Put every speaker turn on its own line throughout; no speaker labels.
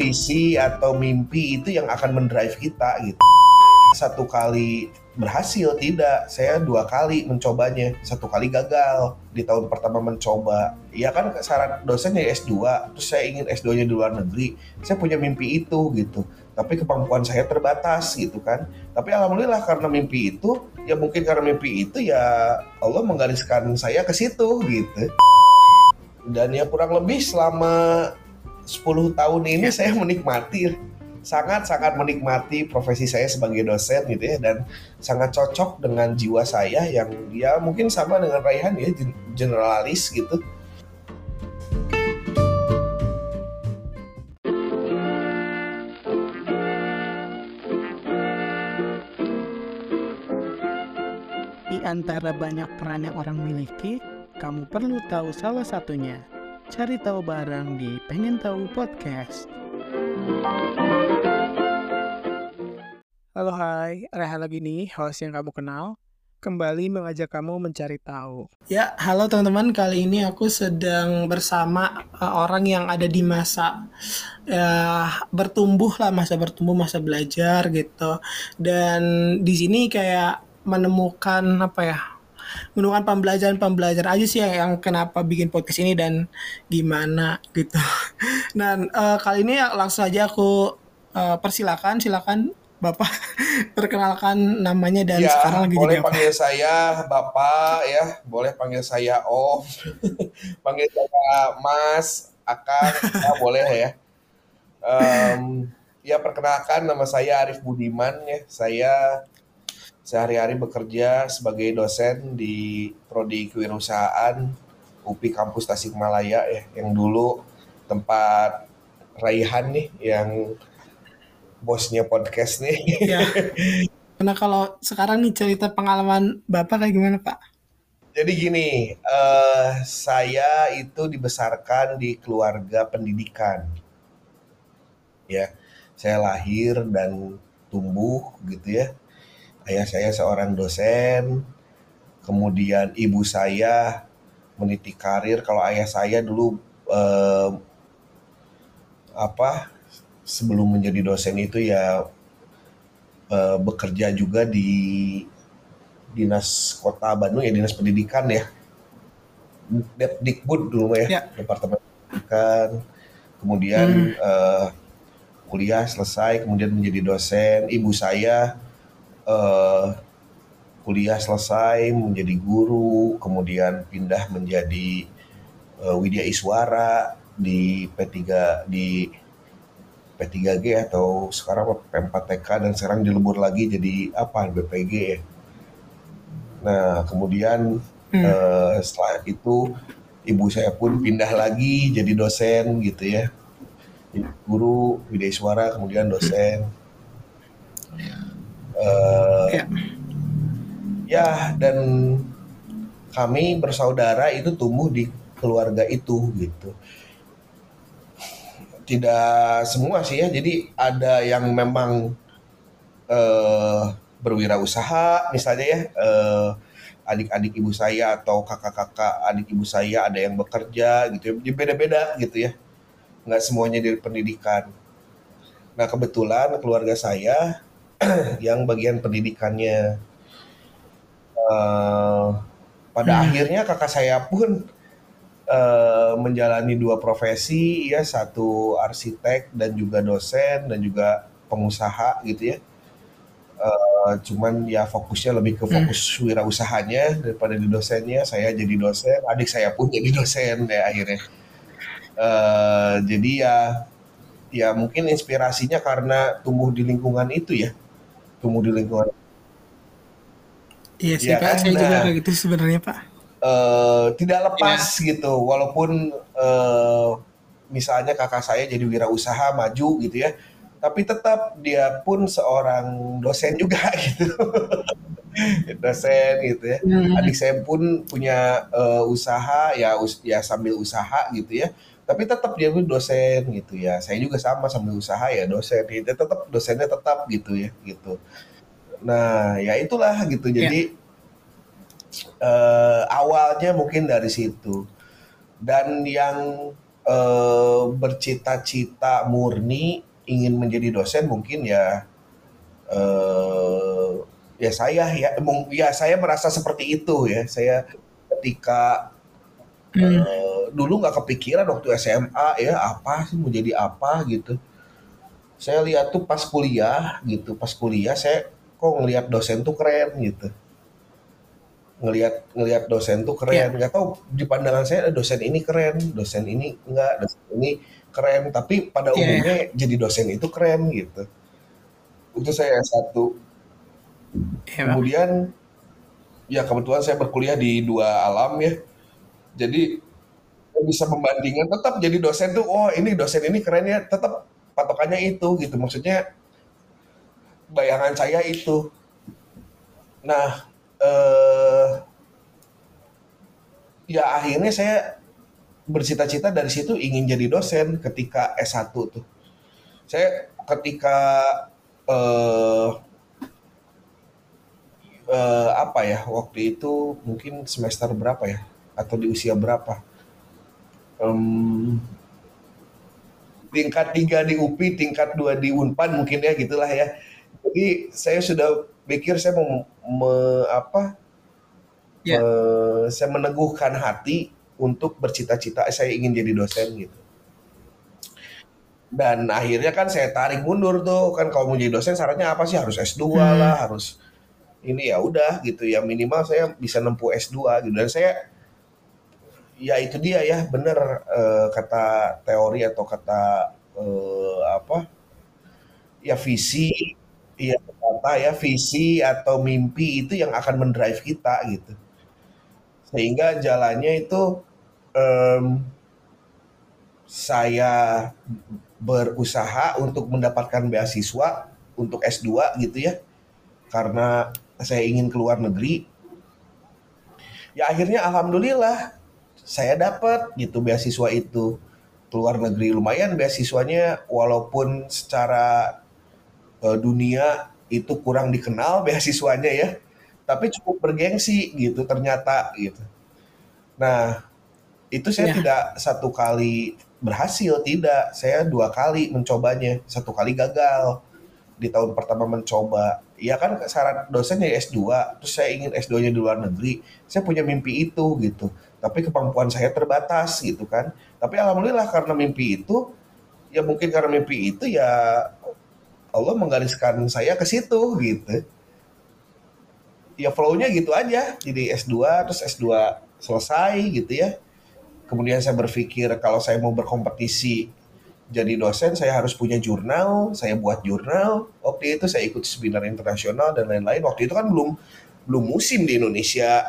visi atau mimpi itu yang akan mendrive kita gitu. Satu kali berhasil tidak. Saya dua kali mencobanya. Satu kali gagal. Di tahun pertama mencoba. Ya kan syarat dosennya S2 terus saya ingin S2 nya di luar negeri. Saya punya mimpi itu gitu. Tapi kemampuan saya terbatas gitu kan. Tapi alhamdulillah karena mimpi itu ya mungkin karena mimpi itu ya Allah menggariskan saya ke situ gitu. Dan ya kurang lebih selama 10 tahun ini saya menikmati sangat-sangat menikmati profesi saya sebagai dosen gitu ya dan sangat cocok dengan jiwa saya yang ya mungkin sama dengan Raihan ya generalis gitu.
Di antara banyak peran yang orang miliki, kamu perlu tahu salah satunya. Cari tahu bareng di Pengen Tahu Podcast. Halo hai, Reha lagi nih, host yang kamu kenal. Kembali mengajak kamu mencari tahu. Ya, halo teman-teman. Kali ini aku sedang bersama uh, orang yang ada di masa uh, bertumbuh lah, masa bertumbuh, masa belajar gitu. Dan di sini kayak menemukan apa ya? Menemukan pembelajaran-pembelajaran aja sih yang, yang kenapa bikin podcast ini dan gimana gitu. Dan uh, kali ini langsung aja aku uh, persilakan, silakan Bapak perkenalkan namanya dan
ya,
sekarang lagi
boleh
jadi apa?
panggil saya Bapak ya, boleh panggil saya Om, panggil saya Mas, Akang, ya, boleh ya. Um, ya perkenalkan nama saya Arif Budiman ya, saya sehari-hari bekerja sebagai dosen di Prodi Kewirausahaan UPI Kampus Tasikmalaya ya, yang dulu tempat Raihan nih yang bosnya podcast nih.
Ya. Karena kalau sekarang nih cerita pengalaman Bapak kayak gimana Pak?
Jadi gini, uh, saya itu dibesarkan di keluarga pendidikan. Ya, saya lahir dan tumbuh gitu ya. Ayah saya seorang dosen, kemudian ibu saya meniti karir. Kalau ayah saya dulu uh, apa sebelum menjadi dosen itu ya uh, bekerja juga di dinas kota Bandung ya dinas pendidikan ya Dikbud dulu ya, ya. departemen pendidikan kemudian hmm. uh, kuliah selesai kemudian menjadi dosen ibu saya uh, kuliah selesai menjadi guru kemudian pindah menjadi uh, Widya Iswara di P3 di P3G atau sekarang P4TK dan sekarang dilebur lagi jadi apa BPG ya. Nah kemudian hmm. uh, setelah itu ibu saya pun pindah lagi jadi dosen gitu ya. Guru Widya Suara kemudian dosen. Uh, ya. ya dan kami bersaudara itu tumbuh di keluarga itu gitu tidak semua sih ya. Jadi ada yang memang uh, berwirausaha misalnya ya uh, adik-adik ibu saya atau kakak-kakak adik ibu saya ada yang bekerja gitu ya. Jadi beda-beda gitu ya. Nggak semuanya dari pendidikan. Nah kebetulan keluarga saya yang bagian pendidikannya. Uh, pada hmm. akhirnya kakak saya pun uh, menjalani dua profesi ya satu arsitek dan juga dosen dan juga pengusaha gitu ya. Uh, cuman ya fokusnya lebih ke fokus hmm. wirausahanya daripada di dosennya. Saya jadi dosen adik saya pun jadi dosen ya akhirnya. Uh, jadi ya ya mungkin inspirasinya karena tumbuh di lingkungan itu ya tumbuh di lingkungan.
Iya sih ya, Pak, kan? saya nah, juga kayak gitu sebenarnya Pak.
uh, tidak lepas yeah. gitu. Walaupun uh, misalnya kakak saya jadi wirausaha maju gitu ya tapi tetap dia pun seorang dosen juga gitu. Dosen gitu ya. Hmm. adik saya pun punya uh, usaha ya us ya sambil usaha gitu ya tapi tetap dia pun dosen gitu ya. Saya juga sama sambil usaha ya dosen. Gitu tetap dosennya tetap gitu ya gitu. Nah ya itulah gitu. Jadi yeah uh, awalnya mungkin dari situ. Dan yang eh, bercita-cita murni ingin menjadi dosen mungkin ya eh, ya saya ya ya saya merasa seperti itu ya. Saya ketika hmm. uh, dulu nggak kepikiran waktu SMA ya apa sih mau jadi apa gitu. Saya lihat tuh pas kuliah gitu pas kuliah saya kok ngelihat dosen tuh keren gitu. Ngelihat ngelihat dosen tuh keren. Yeah. nggak tahu di pandangan saya dosen ini keren dosen ini enggak dosen ini keren. Tapi pada yeah. umumnya jadi dosen itu keren gitu. Itu saya satu. Yeah, kemudian ya kebetulan saya berkuliah di dua alam ya jadi bisa membandingkan tetap jadi dosen tuh oh ini dosen ini keren ya tetap patokannya itu gitu. Maksudnya bayangan saya itu. Nah eh, ya akhirnya saya bercita-cita dari situ ingin jadi dosen ketika S1 tuh. Saya ketika eh, eh, apa ya waktu itu mungkin semester berapa ya atau di usia berapa? Um, tingkat tiga di UPI tingkat dua di Unpad mungkin ya gitulah ya. Jadi saya sudah pikir saya mau me, apa? Yeah. me, saya meneguhkan hati untuk bercita-cita saya ingin jadi dosen gitu. Dan akhirnya kan saya tarik mundur tuh kan kalau mau jadi dosen syaratnya apa sih? Harus S2 hmm. lah harus ini ya udah gitu. Ya minimal saya bisa nempuh S2 gitu. Dan saya ya itu dia ya bener uh, kata teori atau kata uh, apa? Ya visi ya kata ya visi atau mimpi itu yang akan mendrive kita gitu. Sehingga jalannya itu um, saya berusaha untuk mendapatkan beasiswa untuk S2 gitu ya. Karena saya ingin keluar negeri. Ya akhirnya alhamdulillah saya dapat gitu beasiswa itu keluar negeri lumayan beasiswanya walaupun secara uh, dunia itu kurang dikenal beasiswanya ya tapi cukup bergengsi gitu ternyata gitu. Nah itu saya ya. tidak satu kali berhasil tidak, saya dua kali mencobanya, satu kali gagal di tahun pertama mencoba. Ya kan syarat dosennya S2, terus saya ingin S2-nya di luar negeri, saya punya mimpi itu gitu. Tapi kemampuan saya terbatas gitu kan. Tapi alhamdulillah karena mimpi itu, ya mungkin karena mimpi itu ya Allah menggariskan saya ke situ gitu ya flow-nya gitu aja. Jadi S2 terus S2 selesai gitu ya. Kemudian saya berpikir kalau saya mau berkompetisi jadi dosen saya harus punya jurnal, saya buat jurnal. Waktu itu saya ikut seminar internasional dan lain-lain. Waktu itu kan belum belum musim di Indonesia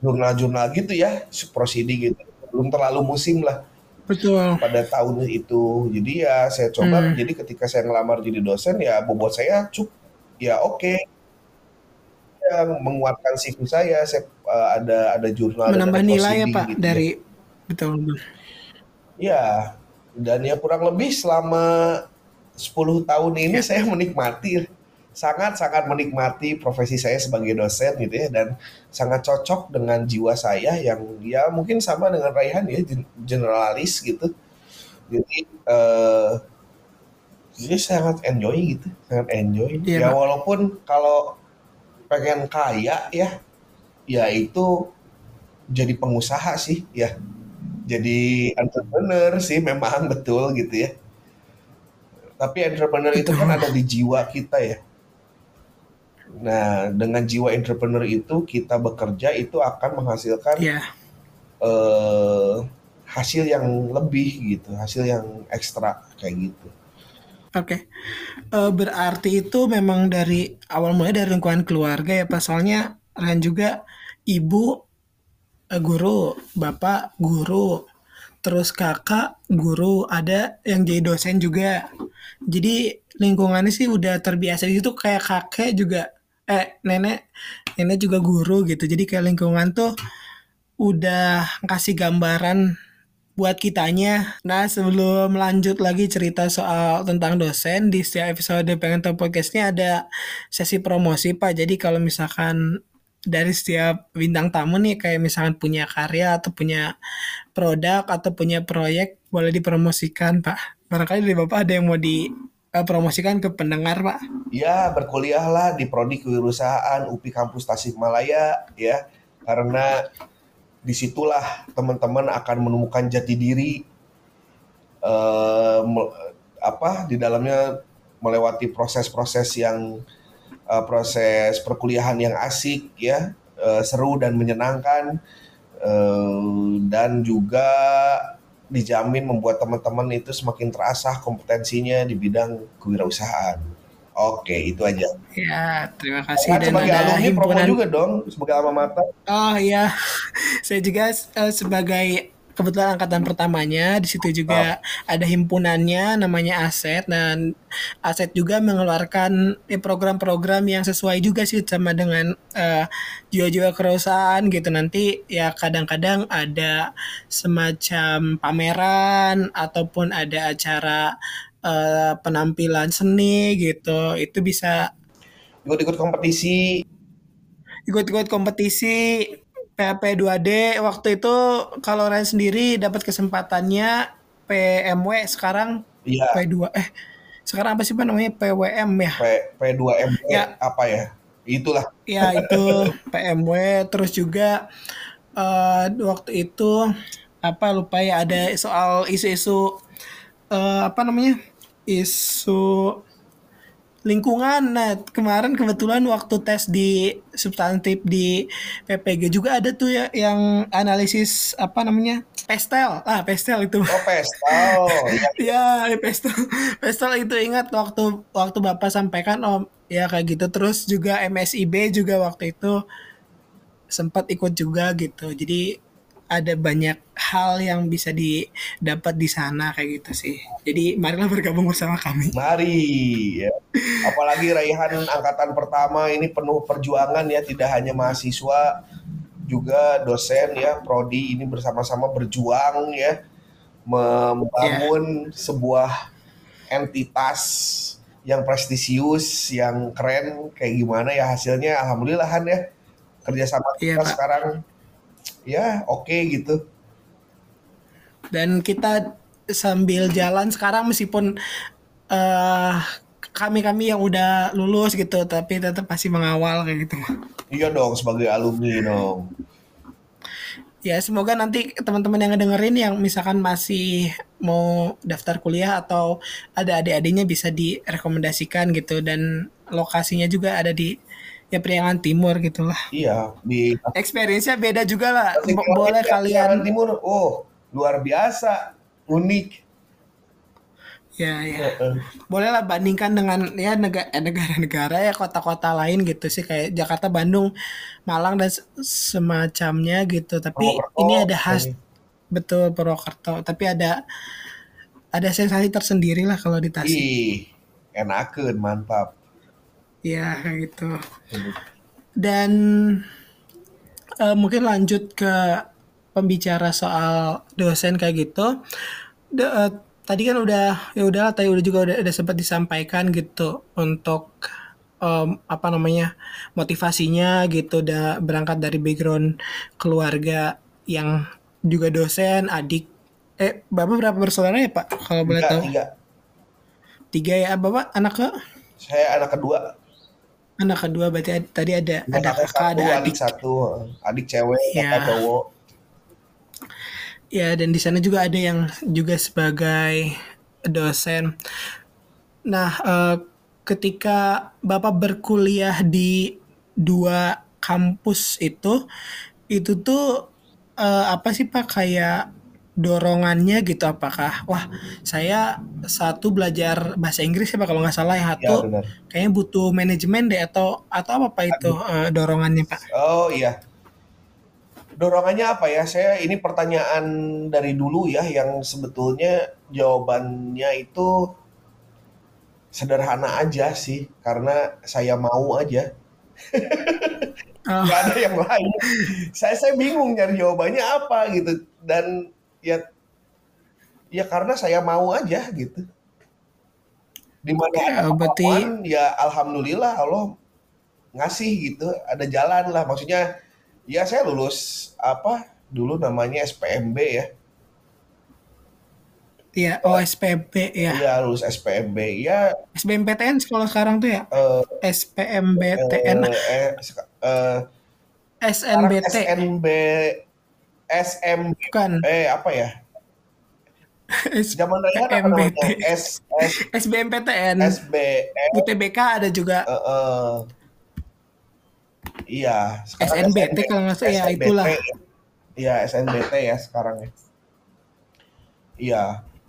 jurnal-jurnal gitu ya, proceeding gitu. Belum terlalu musim lah.
Betul.
Pada tahun itu. Jadi ya saya coba hmm. jadi ketika saya ngelamar jadi dosen ya bobot saya cuk ya oke okay yang menguatkan CV saya. Saya uh, ada ada jurnal
menambah ada nilai ya Pak gitu ya. dari ya. betul.
Ya, dan ya kurang lebih selama 10 tahun ini ya. saya menikmati sangat-sangat menikmati profesi saya sebagai dosen gitu ya dan sangat cocok dengan jiwa saya yang ya mungkin sama dengan Raihan ya generalis gitu. Jadi uh, jadi sangat enjoy gitu, sangat enjoy. Ya, ya walaupun kalau pengen kaya ya ya itu jadi pengusaha sih ya. Jadi entrepreneur sih memang betul gitu ya. Tapi entrepreneur itu kan ada di jiwa kita ya nah dengan jiwa entrepreneur itu kita bekerja itu akan menghasilkan yeah. uh, hasil yang lebih gitu hasil yang ekstra kayak gitu
Oke. Uh, berarti itu memang dari awal mulai dari lingkungan keluarga ya Pak. Soalnya Ren juga ibu uh, guru, bapak guru, terus kakak guru, ada yang jadi dosen juga. Jadi lingkungannya sih udah terbiasa itu kayak kakek juga eh nenek nenek juga guru gitu. Jadi kayak lingkungan tuh udah kasih gambaran buat kitanya. Nah, sebelum lanjut lagi cerita soal tentang dosen, di setiap episode Pengen Tahu Podcastnya ada sesi promosi, Pak. Jadi kalau misalkan dari setiap bintang tamu nih kayak misalkan punya karya atau punya produk atau punya proyek boleh dipromosikan Pak. Barangkali dari Bapak ada yang mau dipromosikan ke pendengar Pak.
Ya berkuliahlah di Prodi Kewirausahaan UPI Kampus Tasikmalaya ya. Karena di situlah teman-teman akan menemukan jati diri uh, apa di dalamnya melewati proses-proses yang uh, proses perkuliahan yang asik ya. Uh, seru dan menyenangkan. Uh, dan juga dijamin membuat teman-teman itu semakin terasah kompetensinya di bidang kewirausahaan. Oke, itu aja.
Ya, terima kasih.
Dan sebagai ada alumni himpunan... promo juga dong, sebagai alma mater.
Oh iya, saya juga uh, sebagai kebetulan angkatan pertamanya di situ juga oh. ada himpunannya namanya Aset. Dan Aset juga mengeluarkan eh, program-program yang sesuai juga sih sama dengan uh, jiwa-jiwa kerusahaan gitu. Nanti ya kadang-kadang ada semacam pameran ataupun ada acara uh, penampilan seni gitu. Itu bisa
ikut-ikut kompetisi.
Ikut-ikut kompetisi PHP 2D waktu itu kalau Ryan sendiri dapat kesempatannya PMW sekarang
iya.
P2 eh sekarang apa sih Pak namanya PWM ya?
P, P2M ya. apa ya? Itulah.
Ya itu PMW terus juga uh, waktu itu apa lupa ya ada soal isu-isu uh, apa namanya? isu lingkungan. Nah, kemarin kebetulan waktu tes di substantif di PPG juga ada tuh ya yang analisis apa namanya? Pestel. Ah, pestel itu.
Oh, pestel.
ya, pestel. Pestel itu ingat waktu waktu Bapak sampaikan oh ya kayak gitu. Terus juga MSIB juga waktu itu sempat ikut juga gitu. Jadi ada banyak hal yang bisa didapat di sana kayak gitu sih. Jadi marilah bergabung bersama kami.
Mari ya. Apalagi raihan angkatan pertama ini penuh perjuangan ya, tidak hanya mahasiswa juga dosen ya, prodi ini bersama-sama berjuang ya membangun yeah. sebuah entitas yang prestisius, yang keren kayak gimana ya hasilnya alhamdulillah kan ya kerjasama iya, kita yeah, sekarang ya oke okay, gitu.
Dan kita sambil jalan sekarang meskipun uh, kami-kami yang udah lulus gitu tapi tetap masih mengawal kayak gitu.
Iya dong sebagai alumni dong.
Ya semoga nanti teman-teman yang ngedengerin yang misalkan masih mau daftar kuliah atau ada adik-adiknya bisa direkomendasikan gitu. Dan lokasinya juga ada di ya Priangan Timur gitulah.
Iya, di
experience-nya beda juga lah. Boleh kalian
Priangan Timur. Oh, luar biasa, unik.
Ya, ya. Bolehlah bandingkan dengan ya eh, negara-negara ya kota-kota lain gitu sih kayak Jakarta, Bandung, Malang dan semacamnya gitu. Tapi Purwokerto, ini ada khas betul Purwokerto, tapi ada ada sensasi tersendiri lah kalau di Tasik.
Ih, enakan, mantap.
Ya kayak gitu. Dan uh, mungkin lanjut ke pembicara soal dosen kayak gitu. De, uh, tadi kan udah ya udah tadi udah juga udah, udah sempat disampaikan gitu untuk um, apa namanya motivasinya gitu udah berangkat dari background keluarga yang juga dosen adik. Eh bapak berapa bersaudara ya pak? Kalau boleh tahu.
tiga.
Tiga ya bapak anak ke?
Saya anak kedua
Anak kedua berarti ada, tadi ada ya, ada kakak,
satu,
ada
adik. adik satu, adik cewek, ya. kakak cowok.
Ya, dan di sana juga ada yang juga sebagai dosen. Nah, eh, ketika Bapak berkuliah di dua kampus itu, itu tuh eh, apa sih Pak kayak dorongannya gitu apakah wah saya satu belajar bahasa Inggris ya kalau nggak salah ya satu ya, kayaknya butuh manajemen deh atau atau apa pak itu uh, dorongannya pak?
Oh iya. Dorongannya apa ya? Saya ini pertanyaan dari dulu ya yang sebetulnya jawabannya itu sederhana aja sih karena saya mau aja. Oh. Gak ada yang lain. Saya saya bingung nyari jawabannya apa gitu. Dan ya ya karena saya mau aja gitu di mana ya, berarti... ya alhamdulillah Allah ngasih gitu ada jalan lah maksudnya ya saya lulus apa dulu namanya SPMB ya
Iya, oh SPMB ya.
Iya, lulus SPMB. Ya
SBMPTN sekolah sekarang tuh ya?
uh,
SPMBTN.
uh, eh, uh,
SNBT.
SNB SMB
Bukan.
eh apa ya? Zaman raya apa namanya? S S
SBMPTN.
SBM
UTBK ada juga.
uh, uh, iya,
SNBT kalau nggak salah ya itulah.
Iya, SNBT ya sekarang ya. Iya,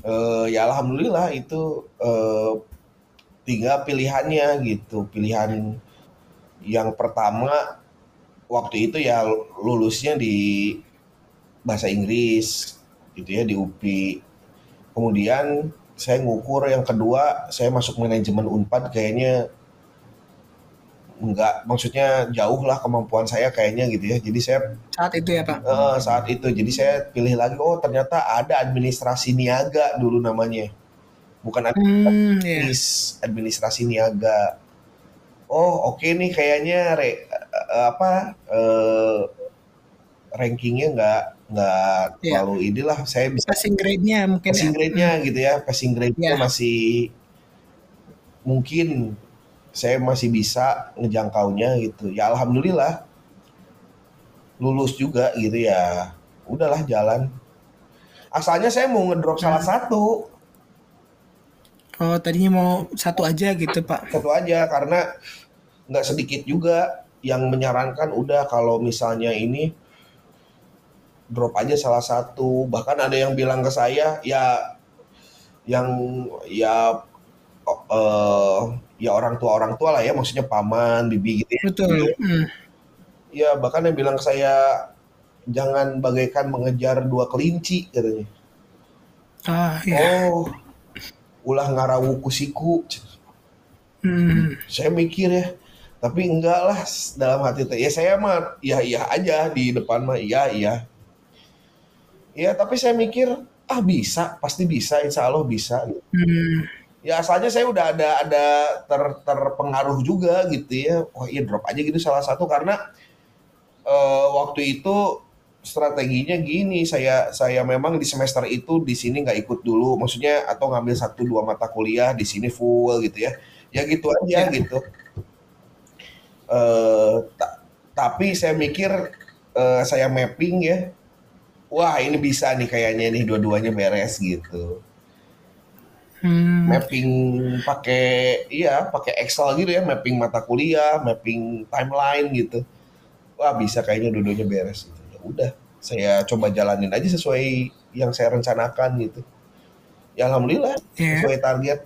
eh, ya alhamdulillah itu eh, tinggal pilihannya gitu. Pilihan yang pertama waktu itu ya lulusnya di bahasa Inggris gitu ya di UPI. Kemudian saya ngukur yang kedua saya masuk manajemen Unpad kayaknya enggak maksudnya jauh lah kemampuan saya kayaknya gitu ya. Jadi saya
Saat itu ya Pak.
eh, saat itu jadi saya pilih lagi oh ternyata ada administrasi niaga dulu namanya. Bukan
Hmm,
administrasi administrasi niaga. Oh, oke nih kayaknya re- eh, apa eh, rankingnya nggak nggak
Iya.
terlalu inilah saya bisa
Passing grade-nya mungkin
passing
ya.
grade-nya gitu ya passing grade-nya
Iya.
masih mungkin saya masih bisa ngejangkaunya gitu ya alhamdulillah lulus juga gitu ya udahlah jalan asalnya saya mau ngedrop salah satu
Oh, tadinya mau satu aja gitu Pak.
satu aja karena nggak sedikit juga yang menyarankan udah kalau misalnya ini drop aja salah satu bahkan ada yang bilang ke saya ya yang ya eh ya orang tua orang tua lah ya maksudnya paman bibi gitu ya
Betul. Hmm.
ya bahkan yang bilang ke saya jangan bagaikan mengejar dua kelinci katanya
Ah, ya.
oh ulah ngarawu kusiku
Hmm.
saya mikir ya tapi enggak lah dalam hati teh ya saya mah iya iya aja di depan mah iya iya ya tapi saya mikir ah bisa pasti bisa insya Allah bisa.
Hmm.
ya asalnya saya udah ada ada ter, terpengaruh juga gitu ya. Wah iya drop aja gitu salah satu karena eh, waktu itu strateginya gini saya saya memang di semester itu di sini nggak ikut dulu. Maksudnya atau ngambil satu dua mata kuliah di sini full gitu ya. Ya gitu aja
Ya.
gitu. Ta- tapi saya mikir eh, saya mapping ya wah ini bisa nih kayaknya nih dua-duanya beres gitu
Hmm.
mapping pakai iya pakai Excel gitu ya mapping mata kuliah mapping timeline gitu wah bisa kayaknya dua-duanya beres gitu. ya udah saya coba jalanin aja sesuai yang saya rencanakan gitu ya alhamdulillah
Ya.
sesuai target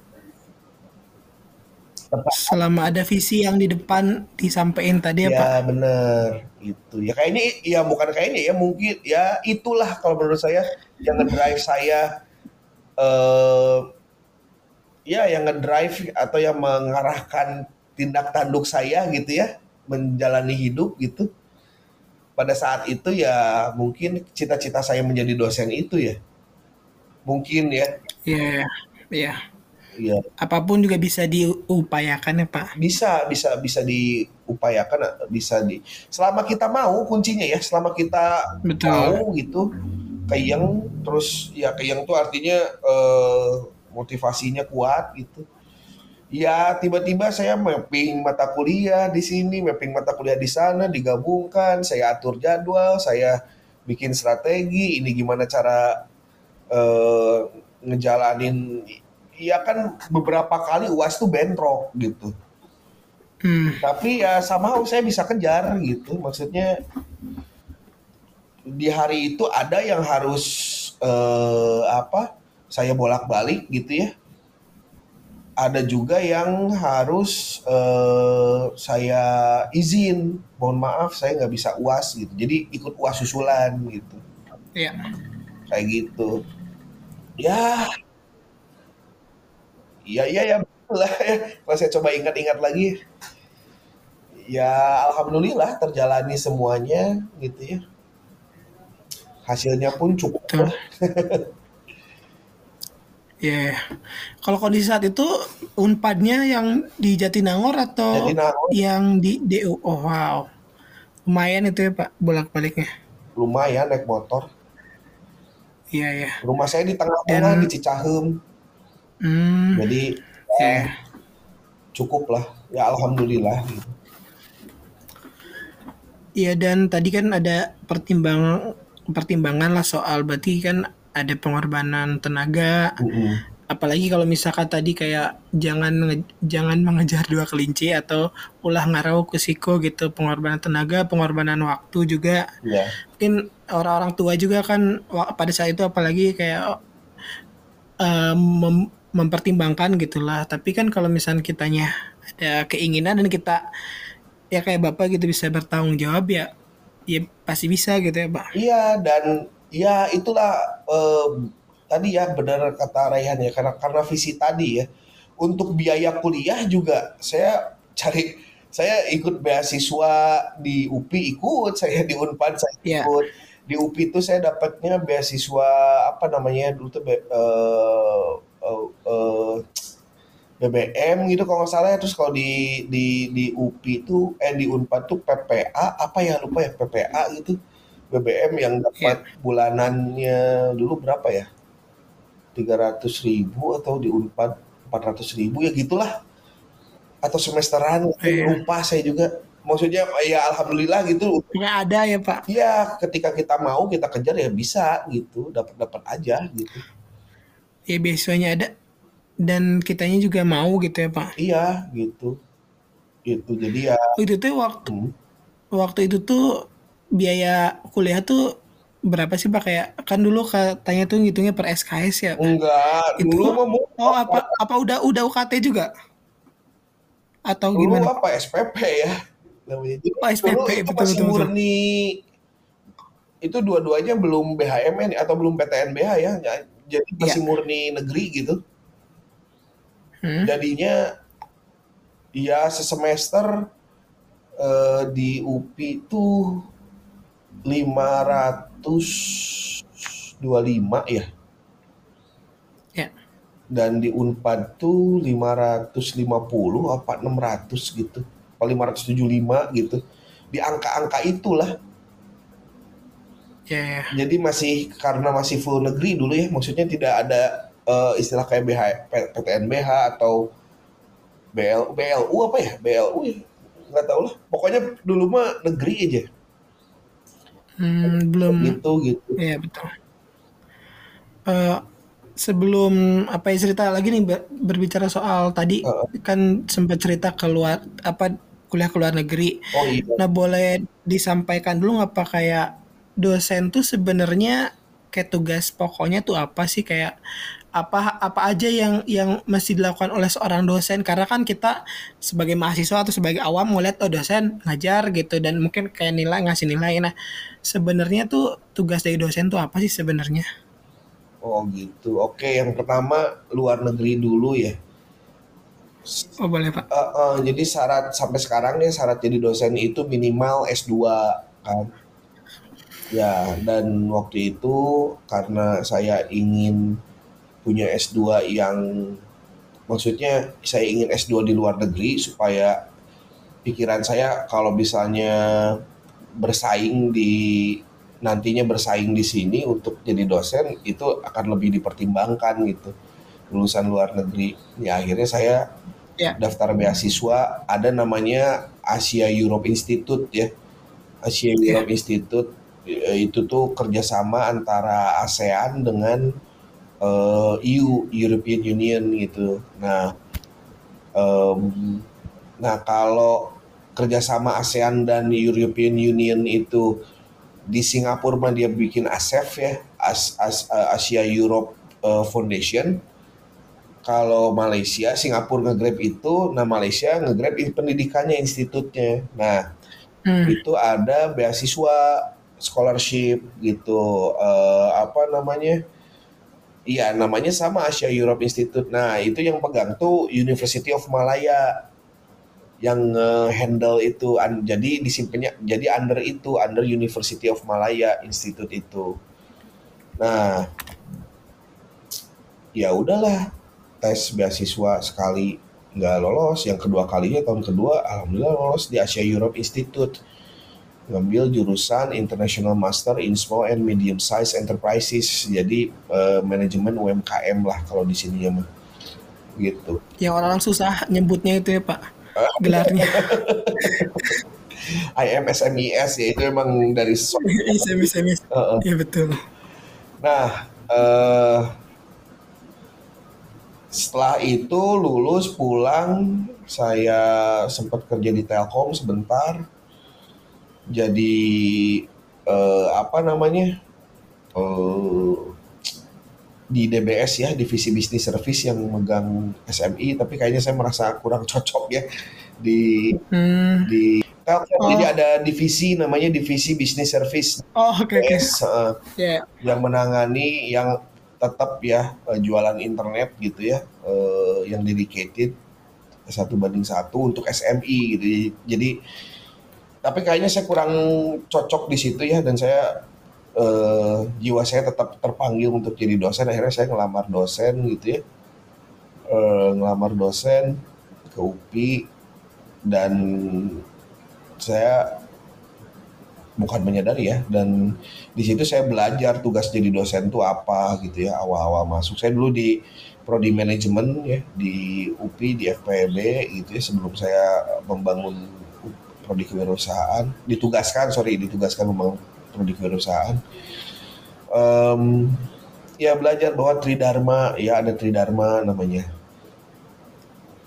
Tepat.
Selama ada visi yang di depan disampaikan tadi ya, Pak.
ya bener itu ya kayaknya ya bukan kayaknya ya mungkin ya itulah kalau menurut saya yang ngedrive saya eh ya yang ngedrive atau yang mengarahkan tindak tanduk saya gitu ya menjalani hidup gitu pada saat itu ya mungkin cita-cita saya menjadi dosen itu ya mungkin ya
Iya. Iya.
Ya
Apa pun juga bisa diupayakan ya, Pak.
bisa bisa bisa diupayakan bisa di selama kita mau kuncinya ya selama kita
Betul.
mau gitu keyeng terus ya keyeng tuh artinya eh, motivasinya kuat gitu ya tiba-tiba saya mapping mata kuliah di sini mapping mata kuliah di sana digabungkan saya atur jadwal saya bikin strategi ini gimana cara eh, ngejalanin ya kan beberapa kali uas tuh bentrok gitu.
Hmm.
tapi ya sama saya bisa kejar gitu. Maksudnya di hari itu ada yang harus eh, apa saya bolak-balik gitu ya. Ada juga yang harus eh, saya izin. Mohon maaf saya nggak bisa uas gitu. Jadi ikut uas susulan gitu.
Iya.
kayak gitu. Ya iya iya ya betul lah ya kalau saya coba ingat-ingat lagi ya alhamdulillah terjalani semuanya gitu ya hasilnya pun cukup lah.
Iya. Yeah. Kalau kondisi saat itu unpadnya yang di Jatinangor atau Jatinangor. yang di DU? Oh wow, lumayan itu ya Pak bolak baliknya.
Lumayan naik motor.
Iya ya.
Rumah saya di tengah-tengah dan... di Cicahem. Hmm. Jadi yeah. ya, cukup lah. Ya alhamdulillah.
Iya dan tadi kan ada pertimbangan pertimbangan lah soal berarti kan ada pengorbanan tenaga. Mm -hmm. Apalagi kalau misalkan tadi kayak jangan jangan mengejar dua kelinci atau ulah ngarau ke siko gitu pengorbanan tenaga, pengorbanan waktu juga. Yeah. Mungkin orang-orang tua juga kan pada saat itu apalagi kayak mem mempertimbangkan gitulah. Tapi kan kalau misalnya kitanya ada keinginan dan kita ya kayak bapak gitu bisa bertanggung jawab ya ya pasti bisa gitu ya pak.
Iya dan ya itulah eh, tadi ya benar kata Rayhan ya karena karena visi tadi ya untuk biaya kuliah juga saya cari saya ikut beasiswa di UPI ikut saya di Unpad saya yeah. ikut di UPI itu saya dapatnya beasiswa apa namanya dulu tuh uh, uh, uh, BBM gitu kalau nggak salah ya. Terus kalau di di di UPI itu eh di Unpad tuh PPA apa ya lupa ya PPA gitu. BBM yang dapat yeah. bulanannya dulu berapa ya? 300 ribu atau di Unpad 400 ribu ya gitulah. Atau semesteran yeah. lupa saya juga. Maksudnya ya alhamdulillah gitu.
Nggak ada ya pak?
Iya ketika kita mau kita kejar ya bisa gitu. Dapat dapat aja gitu
ya biasanya ada. Dan kitanya juga mau gitu ya pak.
Iya gitu. Itu jadi ya.
Oh, itu tuh waktu hmm. waktu itu tuh biaya kuliah tuh berapa sih pak? Kayak kan dulu katanya tuh ngitungnya per SKS ya
enggak
itu dulu mau oh apa apa udah udah UKT juga? Atau
dulu
gimana?
apa SPP ya?
Namanya oh, SPP dulu
itu betul, masih betul, murni. Itu dua-duanya belum BHMN atau belum PTNBH ya jadi masih ya. murni negeri gitu hmm. jadinya ya sesemester uh, di UPI tuh 525 ya.
Ya.
Dan di Unpad tuh 550 apa 600 gitu. Apa 575 gitu. Di angka-angka itulah.
Ya, ya.
Jadi masih karena masih full negeri dulu ya, maksudnya tidak ada uh, istilah kayak BH, PTNBH atau BL, BLU apa ya? BLU ya? Nggak tahu lah. Pokoknya dulu mah negeri aja.
Hmm, belum.
Gitu gitu.
Iya betul. Uh, sebelum apa ya cerita lagi nih berbicara soal tadi uh. kan sempat cerita keluar apa kuliah ke luar negeri.
Oh iya.
Nah boleh disampaikan dulu nggak apa kayak dosen tuh sebenarnya kayak tugas pokoknya tuh apa sih? Kayak apa apa aja yang yang mesti dilakukan oleh seorang dosen? Karena kan kita sebagai mahasiswa atau sebagai awam melihat oh dosen ngajar gitu. Dan mungkin kayak nilai ngasih nilai. Nah sebenarnya tuh tugas dari dosen tuh apa sih sebenarnya?
Oh gitu. Oke yang pertama luar negeri dulu ya.
Oh boleh pak.
Uh, uh, jadi syarat sampai sekarang nih syarat jadi dosen itu minimal S2 kan ya dan waktu itu karena saya ingin punya S2 yang maksudnya saya ingin S2 di luar negeri supaya pikiran saya kalau misalnya bersaing di nantinya bersaing di sini untuk jadi dosen itu akan lebih dipertimbangkan gitu. Lulusan luar negeri. Ya akhirnya saya ya. daftar beasiswa. Ada namanya Asia Europe Institute ya. Asia ya. Europe Institute itu tuh kerjasama antara ASEAN dengan uh, eh, EU European Union gitu. Nah, um, nah kalau kerjasama ASEAN dan European Union itu di Singapura mah dia bikin ASEF ya, As, As, uh, Asia Europe uh, Foundation. Kalau Malaysia, Singapura ngegrab itu, nah Malaysia ngegrab pendidikannya institutnya. Nah, hmm. itu ada beasiswa scholarship gitu, uh, apa namanya? Iya, namanya sama Asia Europe Institute. Nah, itu yang pegang tuh University of Malaya yang uh, handle itu. jadi disimpannya jadi under itu, under University of Malaya Institute itu. Nah, ya udahlah tes beasiswa sekali nggak lolos yang kedua kalinya tahun kedua alhamdulillah lolos di Asia Europe Institute ngambil jurusan International Master in Small and Medium Size Enterprises. Jadi uh, manajemen UMKM lah kalau di sini ya mah gitu.
Yang orang susah nyebutnya itu ya pak. Gelarnya.
IMSMES ya itu emang dari
IMSMES uh -uh. ya betul.
Nah uh, setelah itu lulus pulang saya sempat kerja di Telkom sebentar jadi uh, apa namanya uh, di DBS ya divisi bisnis service yang megang SMI tapi kayaknya saya merasa kurang cocok ya di hmm. di Telkom oh. jadi ada divisi namanya divisi bisnis service
oh oke okay, okay. uh,
yeah. yang menangani yang tetap ya jualan internet gitu ya uh, yang dedicated satu banding satu untuk SMI gitu jadi tapi kayaknya saya kurang cocok di situ ya dan saya uh, jiwa saya tetap terpanggil untuk jadi dosen. Akhirnya saya ngelamar dosen gitu ya. Uh, ngelamar dosen ke UPI dan saya bukan menyadari ya dan di situ saya belajar tugas jadi dosen itu apa gitu ya awal-awal masuk. Saya dulu di prodi manajemen ya di UPI di FPB gitu ya sebelum saya membangun prodi kewirausahaan. Ditugaskan sorry ditugaskan membangun prodi kewirausahaan. Um, ya belajar bahwa tridharma ya ada tridharma namanya.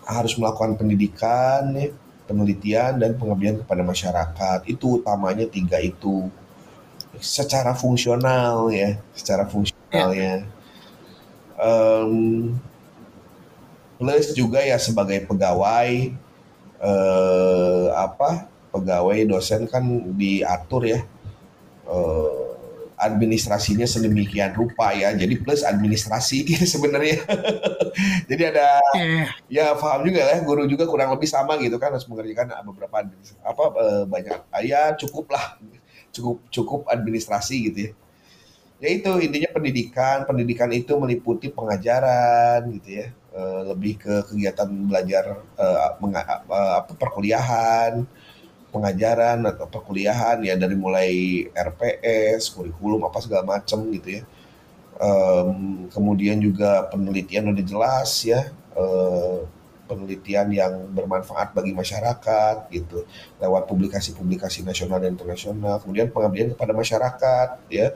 Harus melakukan pendidikan ya penelitian dan pengabdian kepada masyarakat. Itu utamanya tiga itu. Secara fungsional ya secara fungsionalnya ya. um, plus juga ya sebagai pegawai uh, apa pegawai dosen kan diatur ya uh, administrasinya sedemikian rupa ya. Jadi plus administrasi sebenarnya. Jadi ada yeah. ya paham juga ya guru juga kurang lebih sama gitu kan harus mengerjakan beberapa apa eh, banyak ah, ya cukup lah cukup cukup administrasi gitu ya. Ya itu intinya pendidikan, pendidikan itu meliputi pengajaran gitu ya. Eh, lebih ke kegiatan belajar apa perkuliahan, pengajaran atau perkuliahan ya dari mulai RPS, kurikulum apa segala macam gitu ya. Um, kemudian juga penelitian udah jelas ya, uh, penelitian yang bermanfaat bagi masyarakat gitu lewat publikasi-publikasi nasional dan internasional. Kemudian pengabdian kepada masyarakat ya,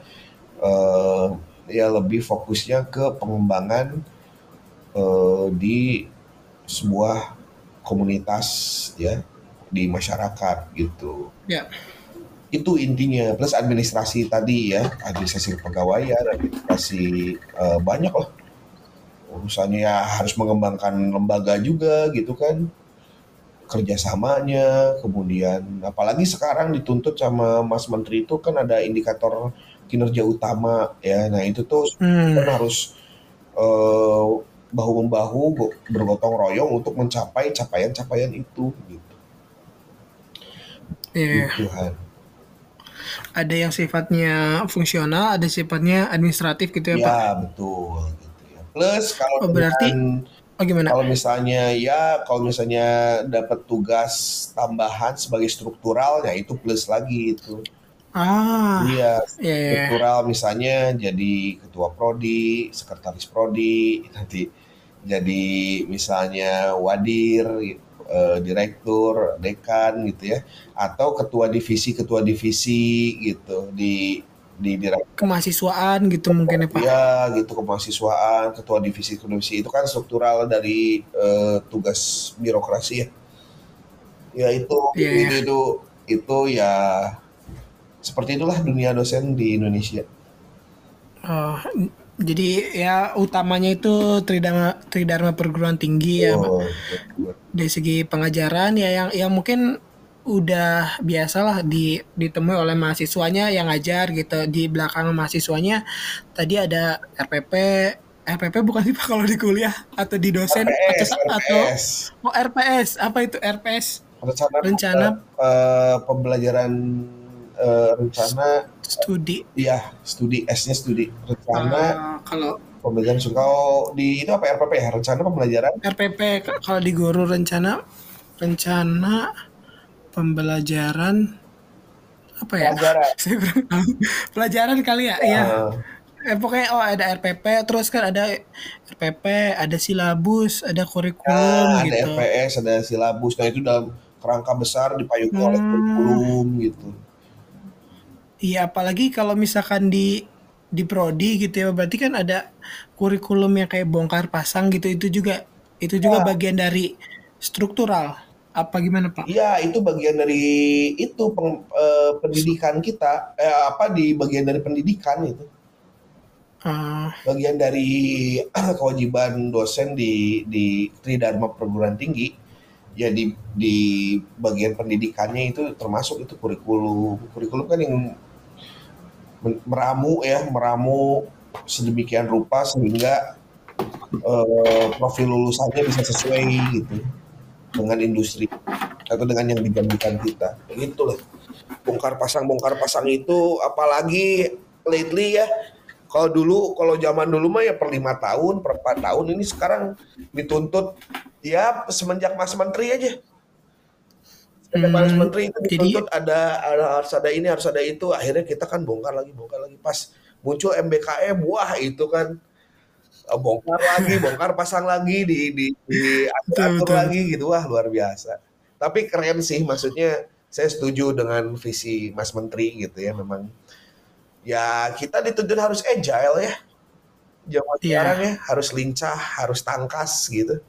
uh, ya lebih fokusnya ke pengembangan uh, di sebuah komunitas ya di masyarakat gitu.
Ya.
Itu intinya plus administrasi tadi ya, administrasi kepegawaian, administrasi uh, banyak lah. Urusannya ya harus mengembangkan lembaga juga gitu kan kerjasamanya, kemudian apalagi sekarang dituntut sama Mas Menteri itu kan ada indikator kinerja utama ya, nah itu tuh hmm. kan harus uh, bahu membahu bergotong royong untuk mencapai capaian-capaian itu gitu.
Tuhan. Ada yang sifatnya fungsional, ada sifatnya administratif gitu ya, ya Pak?
Ya betul. Gitu ya. Plus kalau
oh, berarti oh, gimana?
Kalau misalnya ya kalau misalnya dapat tugas tambahan sebagai struktural ya itu plus lagi itu.
Ah.
Iya, yeah, iya. struktural misalnya jadi ketua prodi, sekretaris prodi, nanti jadi misalnya wadir gitu uh, direktur, dekan gitu ya, atau ketua divisi ketua divisi gitu di di direktur
kemahasiswaan gitu mungkin ya Pak.
Ya gitu kemahasiswaan, ketua divisi ketua divisi itu kan struktural dari uh, tugas birokrasi ya. Ya itu yeah. itu, itu itu ya seperti itulah dunia dosen di Indonesia.
Uh, jadi ya utamanya itu tridharma tridharma perguruan tinggi ya, oh, Dari segi pengajaran ya yang yang mungkin udah biasalah di ditemui oleh mahasiswanya yang ngajar gitu. Di belakang mahasiswanya tadi ada RPP RPP bukan sih Pak kalau di kuliah? Atau di dosen?
RPS, atau,
RPS. oh RPS apa itu RPS
rencana, rencana? uh, pembelajaran uh, rencana
studi.
Iya, studi S-nya studi. Rencana
uh, kalau
Pembelajaran kalau di itu apa RPP ya? Rencana pembelajaran?
RPP kalau di guru rencana rencana pembelajaran apa ya? Pelajaran. pelajaran kali ya. Iya. Uh. Eh, pokoknya oh ada RPP terus kan ada RPP, ada silabus, ada kurikulum
ya, gitu. Ada RPS, ada silabus. Nah itu dalam kerangka besar dipayungi hmm. oleh kurikulum gitu.
Iya, apalagi kalau misalkan di di prodi gitu ya. Berarti kan ada kurikulum yang kayak bongkar pasang gitu. Itu juga itu juga ya. bagian dari struktural. Apa gimana pak?
Iya itu bagian dari itu peng, eh, pendidikan kita. Eh, apa di bagian dari pendidikan itu. Uh. bagian dari kewajiban dosen di di Tridharma perguruan tinggi. Ya di di bagian pendidikannya itu termasuk itu kurikulum. Kurikulum kan yang meramu ya meramu sedemikian rupa sehingga uh, profil lulusannya bisa sesuai gitu dengan industri atau dengan yang dijanjikan kita. Gitulah bongkar pasang bongkar pasang itu apalagi lately ya. Kalau dulu kalau zaman dulu mah ya per lima tahun per empat tahun ini sekarang dituntut ya semenjak mas menteri aja hmm, Mas Menteri itu dituntut jadi, ada, ada harus ada ini harus ada itu. Akhirnya kita kan bongkar lagi bongkar lagi. Pas muncul MBKE buah itu kan eh, bongkar lagi bongkar pasang lagi di di, di atur, atur lagi gitu. Wah luar biasa. Tapi keren sih maksudnya saya setuju dengan visi Mas Menteri gitu ya memang. Ya kita dituntut harus agile ya. Zaman yeah. sekarang ya harus lincah harus tangkas gitu.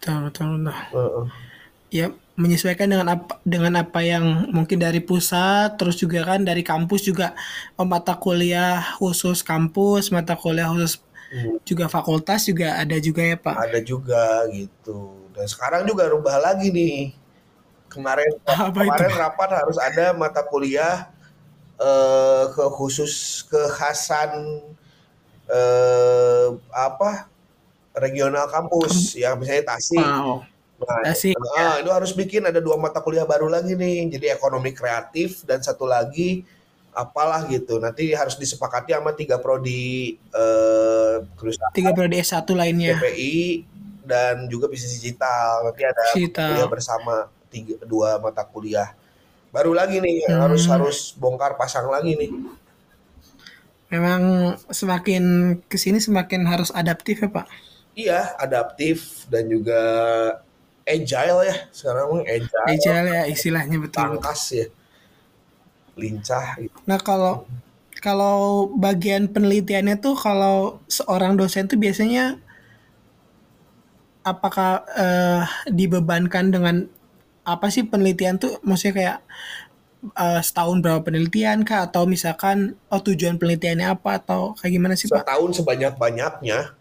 Betul betul nah. uh -uh ya menyesuaikan dengan apa dengan apa yang mungkin dari pusat terus juga kan dari kampus juga. Oh, mata kuliah khusus kampus mata kuliah khusus hmm. juga fakultas juga ada juga ya pak?
Ada juga gitu. Dan sekarang juga rubah lagi nih. Kemarin apa kemarin itu? rapat harus ada mata kuliah eh, ke khusus kekhasan eh, apa regional kampus. Kem ya misalnya Tasik. Wow Asik. Nah, itu harus bikin ada dua mata kuliah baru lagi nih. Jadi ekonomi kreatif dan satu lagi apalah gitu. Nanti harus disepakati sama tiga prodi eh
Tiga prodi S1 lainnya.
PPI dan juga bisnis digital. Nanti ada digital. kuliah bersama tiga dua mata kuliah. Baru lagi nih hmm. harus harus bongkar pasang lagi nih.
Memang semakin ke sini semakin harus adaptif ya Pak.
Iya, adaptif dan juga agile ya. Sekarang agile.
Agile ya istilahnya betul.
Tangkas ya. Lincah gitu.
nah kalau kalau bagian penelitiannya tuh kalau seorang dosen tuh biasanya apakah uh, dibebankan dengan apa sih penelitian tuh? Maksudnya kayak uh, setahun berapa penelitian kah? Atau misalkan oh tujuan penelitiannya apa? Atau kayak gimana sih
Pak? Setahun sebanyak banyaknya